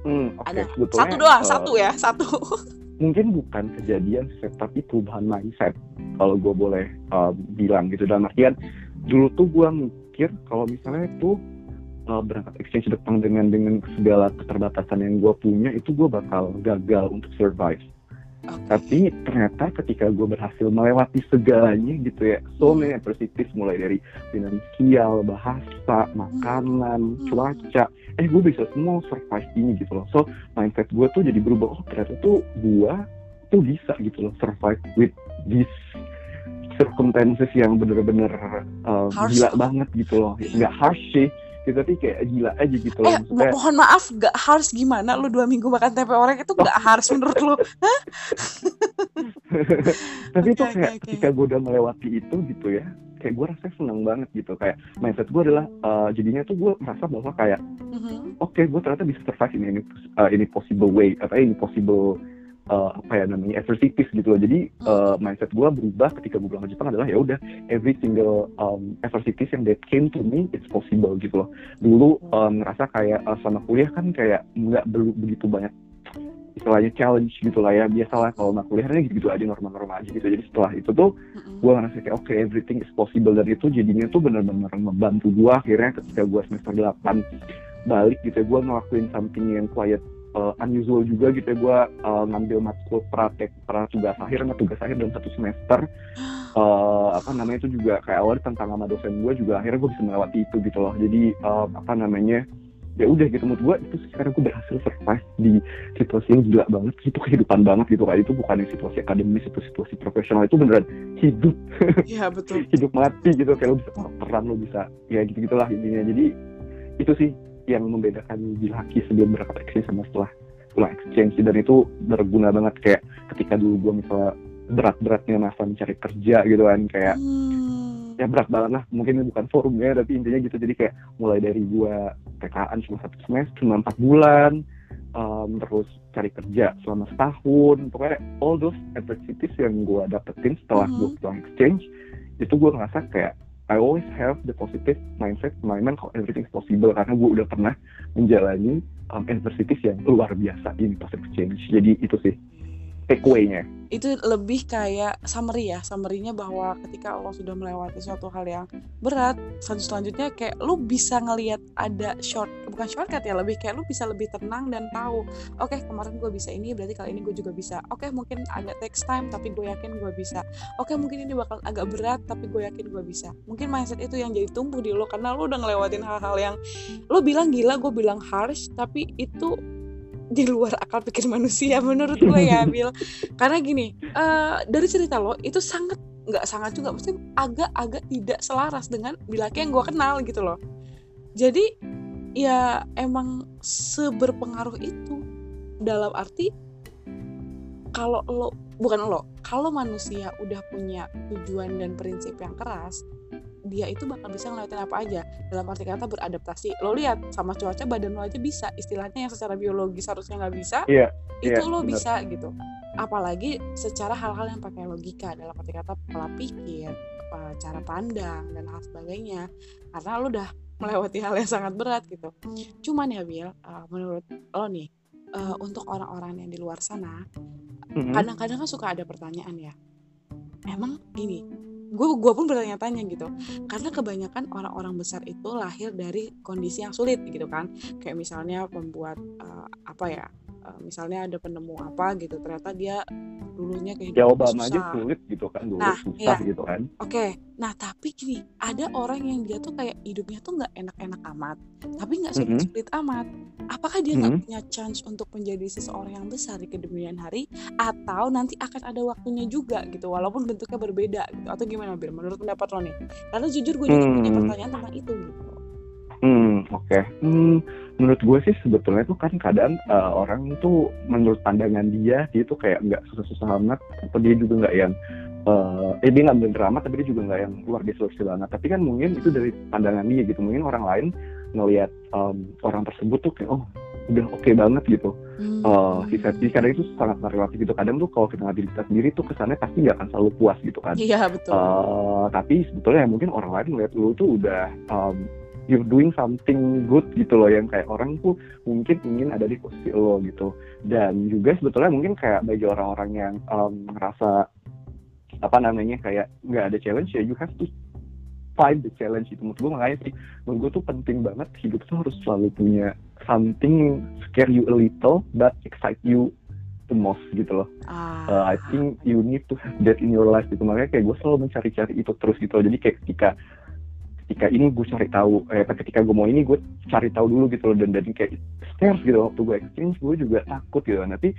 Hmm, okay. ada satu doang uh, satu ya satu. mungkin bukan kejadian tapi perubahan mindset kalau gue boleh uh, bilang gitu. Dalam artian dulu tuh gue mikir kalau misalnya itu uh, berangkat exchange depan dengan dengan segala keterbatasan yang gue punya itu gue bakal gagal untuk survive tapi ternyata ketika gue berhasil melewati segalanya gitu ya so many adversities mulai dari finansial bahasa makanan hmm. cuaca eh gue bisa semua survive ini gitu loh. So mindset gue tuh jadi berubah oh ternyata tuh gue tuh bisa gitu loh survive with this circumstances yang bener-bener uh, gila banget gitu loh. Nggak harsh sih gitu tapi kayak gila aja gitu loh. Eh, Maksudnya, mohon maaf gak harus gimana lu dua minggu makan tempe orek itu gak harus menurut lu tapi okay, itu kayak okay, okay. ketika gue udah melewati itu gitu ya kayak gue rasanya seneng banget gitu kayak mindset gue adalah uh, jadinya tuh gue merasa bahwa kayak mm-hmm. oke okay, gue ternyata bisa survive ini ini uh, ini possible way apa ini possible uh, apa ya namanya adversities gitu loh. Jadi uh, mindset gue berubah ketika gue pulang ke Jepang adalah ya udah every single um, adversities yang that came to me it's possible gitu loh. Dulu um, ngerasa kayak uh, selama kuliah kan kayak nggak begitu banyak istilahnya challenge gitu lah ya. Biasalah kalau nggak kuliahnya gitu-gitu aja normal-normal aja gitu. Jadi setelah itu tuh gue ngerasa kayak oke okay, everything is possible. Dan itu jadinya tuh benar-benar membantu gue akhirnya ketika gue semester 8 balik gitu ya gue ngelakuin something yang quiet uh, unusual juga gitu ya gue uh, ngambil matkul praktek pra tugas akhir sama tugas akhir dalam satu semester. Uh, apa namanya itu juga kayak awal tentang sama dosen gue juga akhirnya gue bisa melewati itu gitu loh. Jadi uh, apa namanya ya udah gitu menurut gue itu sekarang gue berhasil survive di situasi yang gila banget itu kehidupan banget gitu kan. Itu bukan situasi akademis itu situasi profesional itu beneran hidup. Iya betul. Hidup mati gitu kayak lo bisa peran lo bisa ya gitu gitulah intinya. Jadi itu sih yang membedakan Jilaki sebelum berangkat exchange sama setelah pulang exchange dan itu berguna banget kayak ketika dulu gue misalnya berat-beratnya masa mencari kerja gitu kan kayak hmm. ya berat banget lah mungkin ini bukan forumnya tapi intinya gitu jadi kayak mulai dari gue PKN cuma satu semester cuma empat bulan um, terus cari kerja selama setahun pokoknya all those adversities yang gue dapetin setelah hmm. gue pulang exchange itu gue ngerasa kayak I always have the positive mindset mindset kalau everything is possible karena gue udah pernah menjalani um, adversities yang luar biasa ini pas exchange jadi itu sih takeaway-nya. Itu lebih kayak summary ya summary-nya bahwa ketika lo sudah melewati suatu hal yang berat selanjutnya kayak lo bisa ngelihat ada short bukan shortcut ya lebih kayak lo bisa lebih tenang dan tahu oke okay, kemarin gue bisa ini berarti kali ini gue juga bisa. Oke okay, mungkin agak takes time tapi gue yakin gue bisa. Oke okay, mungkin ini bakal agak berat tapi gue yakin gue bisa. Mungkin mindset itu yang jadi tumbuh di lo karena lo udah ngelewatin hal-hal yang lo bilang gila gue bilang harsh tapi itu di luar akal pikir manusia menurut gue ya Bill karena gini uh, dari cerita lo itu sangat nggak sangat juga mesti agak-agak tidak selaras dengan bila yang gue kenal gitu loh. Jadi ya emang seberpengaruh itu dalam arti kalau lo bukan lo kalau manusia udah punya tujuan dan prinsip yang keras dia itu bakal bisa ngelewatin apa aja. Dalam arti kata beradaptasi. Lo lihat sama cuaca badan lo aja bisa. Istilahnya yang secara biologis harusnya nggak bisa yeah, itu yeah, lo bener. bisa gitu. Apalagi secara hal-hal yang pakai logika dalam arti kata pola pikir cara pandang dan hal sebagainya. Karena lo udah melewati hal yang sangat berat gitu. Cuman ya Bill uh, menurut lo nih uh, untuk orang-orang yang di luar sana kadang-kadang kan suka ada pertanyaan ya. Emang gini gue gue pun bertanya-tanya gitu karena kebanyakan orang-orang besar itu lahir dari kondisi yang sulit gitu kan kayak misalnya pembuat uh, apa ya uh, misalnya ada penemu apa gitu ternyata dia dulunya kehidupan ya Obama aja sulit gitu kan dulu nah, susah iya. gitu kan oke okay. nah tapi gini ada orang yang dia tuh kayak hidupnya tuh nggak enak-enak amat tapi nggak sulit-sulit mm -hmm. amat apakah dia nggak mm -hmm. punya chance untuk menjadi seseorang yang besar di kemudian hari atau nanti akan ada waktunya juga gitu walaupun bentuknya berbeda gitu atau gimana Bir menurut pendapat lo nih karena jujur gue juga mm. punya pertanyaan tentang itu gitu Hmm, oke. Okay. Hmm, menurut gue sih sebetulnya tuh kan kadang uh, orang tuh menurut pandangan dia dia tuh kayak nggak susah-susah amat atau dia juga nggak yang uh, eh dia nggak bener amat tapi dia juga nggak yang luar biasa banget tapi kan mungkin itu dari pandangan dia gitu mungkin orang lain ngelihat um, orang tersebut tuh kayak oh udah oke okay banget gitu. Hmm. uh, jadi kadang itu sangat relatif gitu. Kadang tuh kalau kita ngadili kita sendiri tuh kesannya pasti nggak akan selalu puas gitu kan. Iya betul. Uh, tapi sebetulnya mungkin orang lain ngeliat lu tuh udah um, you're doing something good gitu loh. Yang kayak orang tuh mungkin ingin ada di posisi lo gitu. Dan juga sebetulnya mungkin kayak bagi orang-orang yang um, ngerasa apa namanya kayak nggak ada challenge ya you have to find the challenge itu. Menurut gue makanya sih menurut gue tuh penting banget hidup tuh harus selalu punya something scare you a little but excite you the most gitu loh. Ah. Uh, I think you need to have that in your life gitu. Makanya kayak gue selalu mencari-cari itu terus gitu jadi kayak ketika ketika ini gue cari tahu eh ketika gue mau ini gue cari tahu dulu gitu loh. Dan dan kayak scares gitu waktu gue exchange gue juga takut gitu. Nanti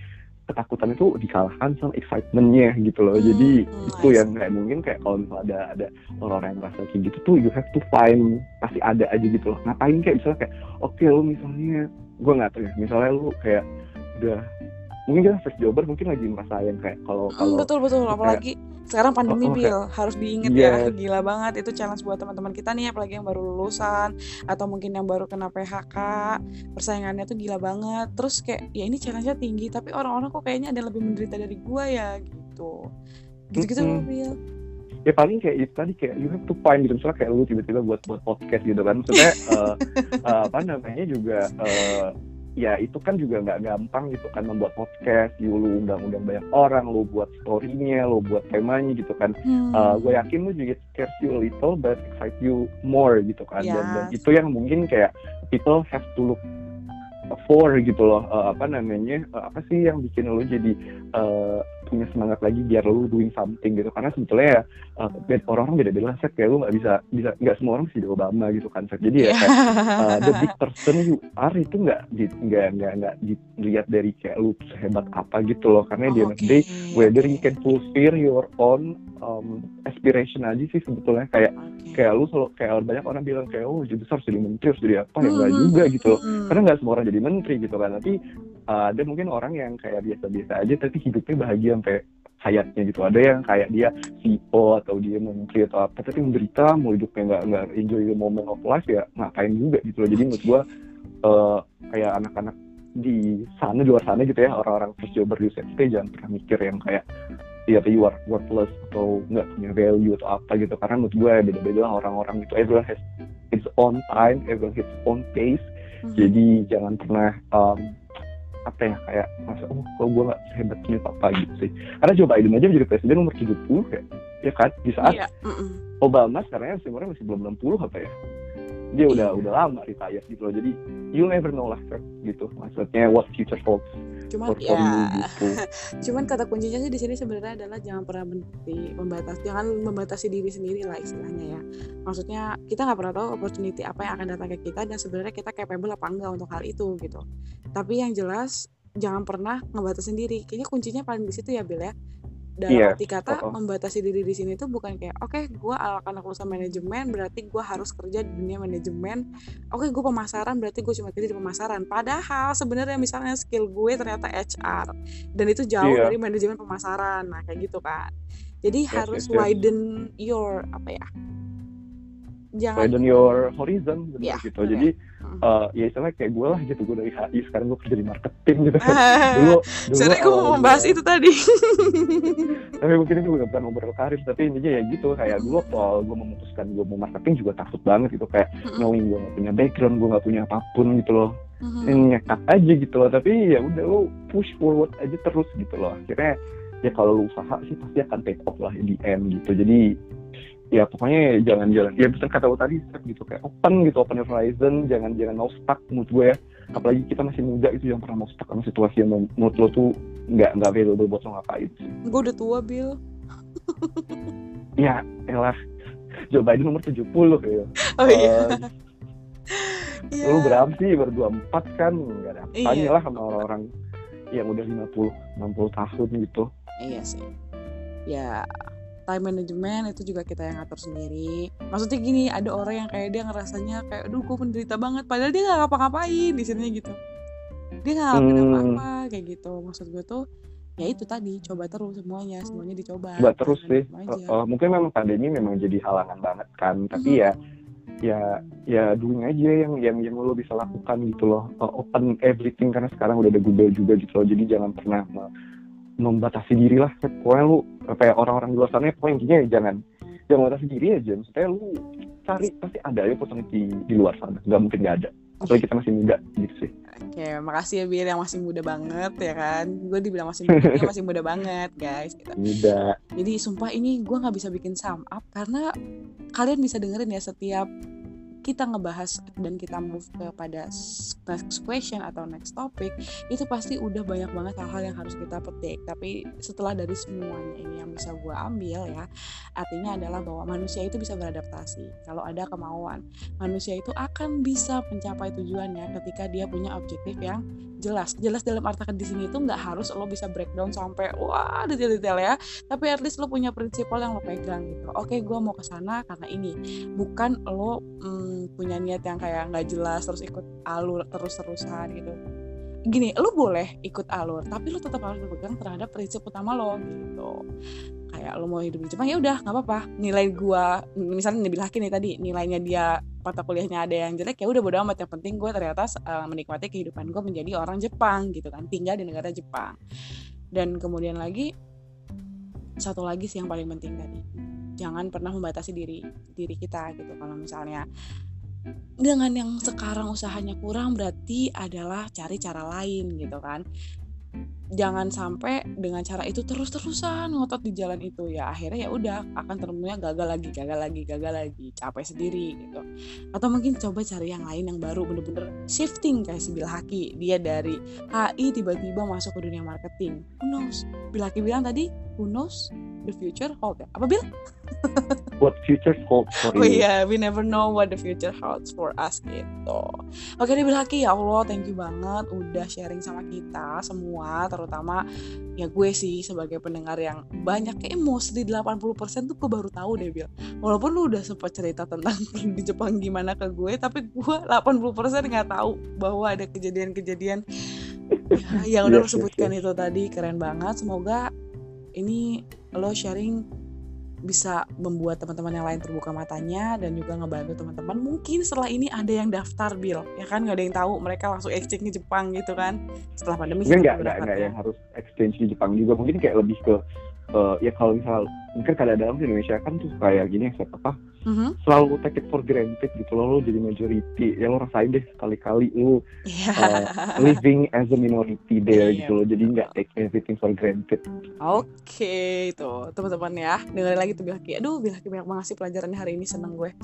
ketakutan itu dikalahkan sama excitementnya gitu loh. Hmm, jadi hmm, itu yang kayak mungkin kayak kalau misalnya ada ada orang-orang yang merasa kayak gitu tuh you have to find pasti ada aja gitu loh. Ngapain kayak misalnya kayak oke okay, lo misalnya gue nggak tahu ya misalnya lu kayak udah mungkin kita first jobber mungkin lagi merasain kayak kalau hmm, kalau betul betul. apalagi sekarang pandemi oh, okay. Bill harus diingat yeah. ya gila banget. Itu challenge buat teman-teman kita nih apalagi yang baru lulusan atau mungkin yang baru kena PHK persaingannya tuh gila banget. Terus kayak ya ini challenge-nya tinggi tapi orang-orang kok kayaknya ada yang lebih menderita dari gua ya gitu. Gitu-gitu mm -hmm. Bill ya paling kayak itu tadi kayak you have to find gitu misalnya kayak lu tiba-tiba buat buat podcast gitu kan. Maksudnya uh, uh, apa namanya juga uh, ya itu kan juga nggak gampang gitu kan membuat podcast you, lu undang-undang banyak orang lu buat storynya lu buat temanya gitu kan hmm. uh, gue yakin lu juga scares you a little but excite you more gitu kan yes. dan, dan itu yang mungkin kayak people have to look for gitu loh uh, apa namanya uh, apa sih yang bikin lu jadi uh, punya semangat lagi biar lu doing something gitu. Karena sebetulnya ya uh, orang-orang beda-beda set kayak lu nggak bisa bisa nggak semua orang bisa jadi Obama gitu kan set jadi ya kayak uh, the big person you are itu nggak nggak nggak nggak dilihat dari kayak lu sehebat apa gitu loh. Karena oh, di end day whether you can fulfill your own um, aspiration aja sih sebetulnya. Kayak okay. kayak lu selalu kayak banyak orang bilang kayak oh jadi besar jadi menteri harus jadi apa? Ya enggak hmm. juga gitu loh. hmm. karena nggak semua orang jadi menteri gitu kan. Nanti uh, ada mungkin orang yang kayak biasa-biasa aja tapi hidupnya bahagia sampai hayatnya gitu. Ada yang kayak dia CEO atau dia menteri atau apa tapi menderita mau hidupnya nggak nggak enjoy the moment of life ya ngapain juga gitu loh. Jadi menurut gua uh, kayak anak-anak di sana di luar sana gitu ya orang-orang first jobber di UCST jangan pernah mikir yang kayak ya you are worthless atau nggak punya value atau apa gitu. Karena menurut gue beda-beda orang-orang itu. Everyone has its own time everyone has its own pace. Mm -hmm. jadi jangan pernah um, apa ya kayak masa oh kalau gue nggak sehebat ini papa gitu sih karena Joe Biden aja jadi presiden umur 70 ya ya kan di saat iya. mm -mm. Obama sekarang sebenarnya masih belum 60 apa ya dia udah iya. udah lama retire gitu loh jadi you never know lah gitu maksudnya what future holds cuman ya gitu. cuman kata kuncinya sih di sini sebenarnya adalah jangan pernah berhenti membatasi jangan membatasi diri sendiri lah istilahnya ya. Maksudnya kita nggak pernah tahu opportunity apa yang akan datang ke kita dan sebenarnya kita capable apa enggak untuk hal itu gitu. Tapi yang jelas jangan pernah ngebatasi sendiri kayaknya kuncinya paling di situ ya Bill ya dalam yeah. arti kata oh, oh. membatasi diri di sini tuh bukan kayak oke okay, gue akan lulusan manajemen berarti gue harus kerja di dunia manajemen oke okay, gue pemasaran berarti gue cuma kerja di pemasaran padahal sebenarnya misalnya skill gue ternyata HR dan itu jauh yeah. dari manajemen pemasaran nah kayak gitu kan jadi yes, harus yes, yes. widen your apa ya jangan widen your horizon gitu, yeah, gitu. jadi uh, ya istilahnya kayak gue lah gitu gue dari HI sekarang gue kerja di marketing gitu. Dulu dulu gue mau membahas itu tadi. Tapi mungkin itu bukan ngobrol karir tapi intinya ya gitu kayak dulu kalau gue memutuskan gue mau marketing juga takut banget gitu kayak knowing gue gak punya background gue gak punya apa pun gitu loh. Mm-hmm. nyekat aja gitu loh tapi ya udah lo push forward aja terus gitu loh. Akhirnya ya kalau lo usaha sih pasti akan take off lah di end gitu. Jadi ya pokoknya jangan jalan ya bisa kata lo tadi gitu kayak open gitu open your horizon jangan jangan mau stuck menurut gue ya. Apalagi kita masih muda itu yang pernah mau stuck sama situasi yang menurut lo tuh nggak nggak available buat lo ngapain. Gue udah tua Bill ya elah. Joe Biden nomor 70 ya oh iya. Uh, yeah. lu berapa sih? Baru 24 kan? Nggak ada apa iya. lah sama orang-orang yang udah 50 60 tahun gitu. Iya sih. Ya time management itu juga kita yang atur sendiri. Maksudnya gini ada orang yang kayak dia ngerasanya kayak aduh gue menderita banget. Padahal dia nggak ngapa-ngapain di sini gitu. Dia nggak ngelakuin hmm. apa-apa kayak gitu. Maksud gue tuh ya itu tadi coba terus semuanya semuanya dicoba coba terus sih. uh, uh, mungkin memang pandemi memang jadi halangan banget kan tapi hmm. ya ya ya doing aja yang yang yang lo bisa lakukan gitu loh. Uh, open everything karena sekarang udah ada Google juga gitu loh. Jadi jangan pernah membatasi diri lah pokoknya lu kayak orang-orang di luar sana pokoknya intinya ya jangan jangan membatasi diri aja maksudnya lu cari pasti ada ya opportunity di luar sana nggak mungkin nggak ada apalagi kita masih muda gitu sih Oke, makasih ya Bir yang masih muda banget ya kan. Gue dibilang masih muda, masih muda banget guys. Gitu. Muda. Jadi sumpah ini gue nggak bisa bikin sum up karena kalian bisa dengerin ya setiap kita ngebahas dan kita move kepada next question atau next topic itu pasti udah banyak banget hal-hal yang harus kita petik. Tapi setelah dari semuanya ini yang bisa gue ambil ya artinya adalah bahwa manusia itu bisa beradaptasi. Kalau ada kemauan manusia itu akan bisa mencapai tujuannya ketika dia punya objektif yang jelas. Jelas dalam arti di sini itu nggak harus lo bisa breakdown sampai wah detail-detail ya. Tapi at least lo punya prinsipal yang lo pegang gitu. Oke gue mau ke sana karena ini. Bukan lo punya niat yang kayak nggak jelas terus ikut alur terus-terusan gitu. Gini lo boleh ikut alur tapi lo tetap harus berpegang terhadap prinsip utama lo gitu. Kayak lo mau hidup di Jepang ya udah nggak apa-apa. Nilai gua misalnya Nabil Hakim nih tadi nilainya dia mata kuliahnya ada yang jelek ya udah bodo amat. Yang penting gue ternyata uh, menikmati kehidupan gue menjadi orang Jepang gitu kan tinggal di negara Jepang. Dan kemudian lagi satu lagi sih yang paling penting tadi. Jangan pernah membatasi diri diri kita gitu. Kalau misalnya dengan yang sekarang usahanya kurang berarti adalah cari cara lain gitu kan jangan sampai dengan cara itu terus-terusan ngotot di jalan itu. Ya akhirnya ya udah akan temunya gagal lagi gagal lagi gagal lagi capek sendiri gitu. Atau mungkin coba cari yang lain yang baru bener-bener shifting kayak si Bilhaki dia dari HI tiba-tiba masuk ke dunia marketing. Who knows? Bilhaki bilang tadi who knows the future hold ya? Apa bil what future holds for oh you. oh iya we never know what the future holds for us gitu. Oke Bilhaki ya Allah thank you banget udah sharing sama kita semua terutama ya gue sih sebagai pendengar yang banyak kayak mostly 80% tuh gue baru tahu deh Bil. Walaupun lu udah sempat cerita tentang di Jepang gimana ke gue tapi gue 80% nggak tahu bahwa ada kejadian-kejadian. Ya, yang udah yes, lo sebutkan yes, yes. itu tadi keren banget. Semoga ini lo sharing bisa membuat teman-teman yang lain terbuka matanya dan juga ngebantu teman-teman. Mungkin setelah ini ada yang daftar bil. Ya kan? Nggak ada yang tahu mereka langsung exchange ke Jepang gitu kan? Setelah pandemi mungkin nggak nggak nggak yang harus exchange di Jepang juga. Mungkin kayak lebih ke uh, ya kalau misal mungkin kadang-kadang di Indonesia kan tuh kayak gini ya apa? Mm-hmm. selalu take it for granted gitu loh lo jadi majority. Ya lo rasain deh sekali-kali lo yeah. uh, living as a minority there yeah, gitu loh. Jadi nggak take everything for granted. Oke okay, tuh teman-teman ya. Dengerin lagi tuh Bilaki aduh Bilaki banyak banget sih pelajarannya hari ini seneng gue.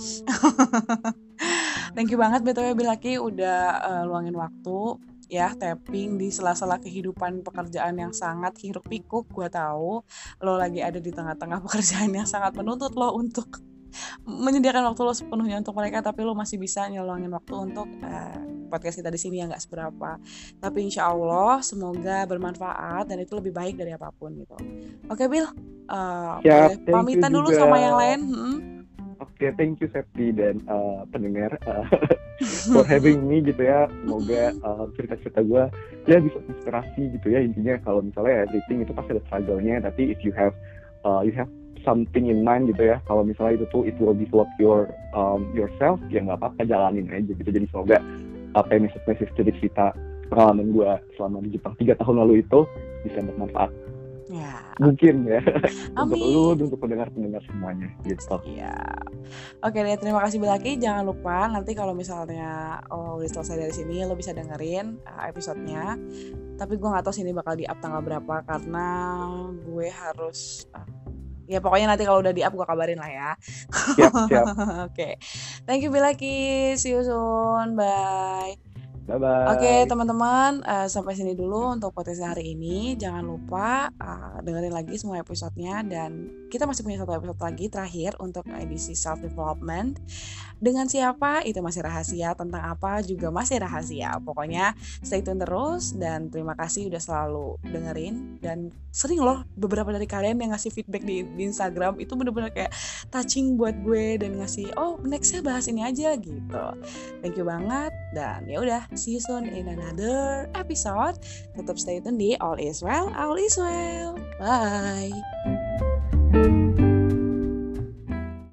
Thank you banget BTW Bilaki udah uh, luangin waktu ya tapping di sela-sela kehidupan pekerjaan yang sangat hiruk pikuk gue tahu. Lo lagi ada di tengah-tengah pekerjaan yang sangat menuntut lo untuk menyediakan waktu lo sepenuhnya untuk mereka tapi lo masih bisa nyelongin waktu untuk uh, podcast kita di sini yang nggak seberapa. Tapi insya Allah semoga bermanfaat dan itu lebih baik dari apa pun gitu. Oke Bill uh, ya, pamitan dulu sama yang lain hmm? Oke, okay, thank you Septi dan uh, pendengar uh, for having me gitu ya. Semoga uh, cerita-cerita gue ya bisa inspirasi gitu ya. Intinya kalau misalnya everything itu pasti ada struggle-nya, tapi if you have uh, you have something in mind gitu ya. Kalau misalnya itu tuh it will develop your um, yourself, ya nggak apa-apa jalanin aja gitu. Jadi semoga apa yang message-message cerita pengalaman gue selama di Jepang tiga tahun lalu itu bisa bermanfaat Ya. Mungkin ya. Amin. untuk lu, untuk pendengar-pendengar semuanya gitu. Iya. Oke deh, terima kasih Bilaki. Jangan lupa nanti kalau misalnya oh, udah selesai dari sini lo bisa dengerin uh, episodenya. Tapi gue nggak tahu sini bakal di up tanggal berapa karena gue harus uh, ya pokoknya nanti kalau udah di up gue kabarin lah ya. Siap, siap. Oke. okay. Thank you Bilaki. See you soon. Bye. Bye-bye. Oke, teman-teman, uh, sampai sini dulu untuk potensi hari ini. Jangan lupa uh, dengerin lagi semua episodenya dan kita masih punya satu episode lagi terakhir untuk edisi self development. Dengan siapa itu masih rahasia, tentang apa juga masih rahasia. Pokoknya stay tune terus dan terima kasih udah selalu dengerin dan sering loh beberapa dari kalian yang ngasih feedback di, di Instagram itu bener-bener kayak touching buat gue dan ngasih oh nextnya bahas ini aja gitu. Thank you banget dan ya udah see you soon in another episode. Tetap stay tune di All Is Well, All Is Well. Bye.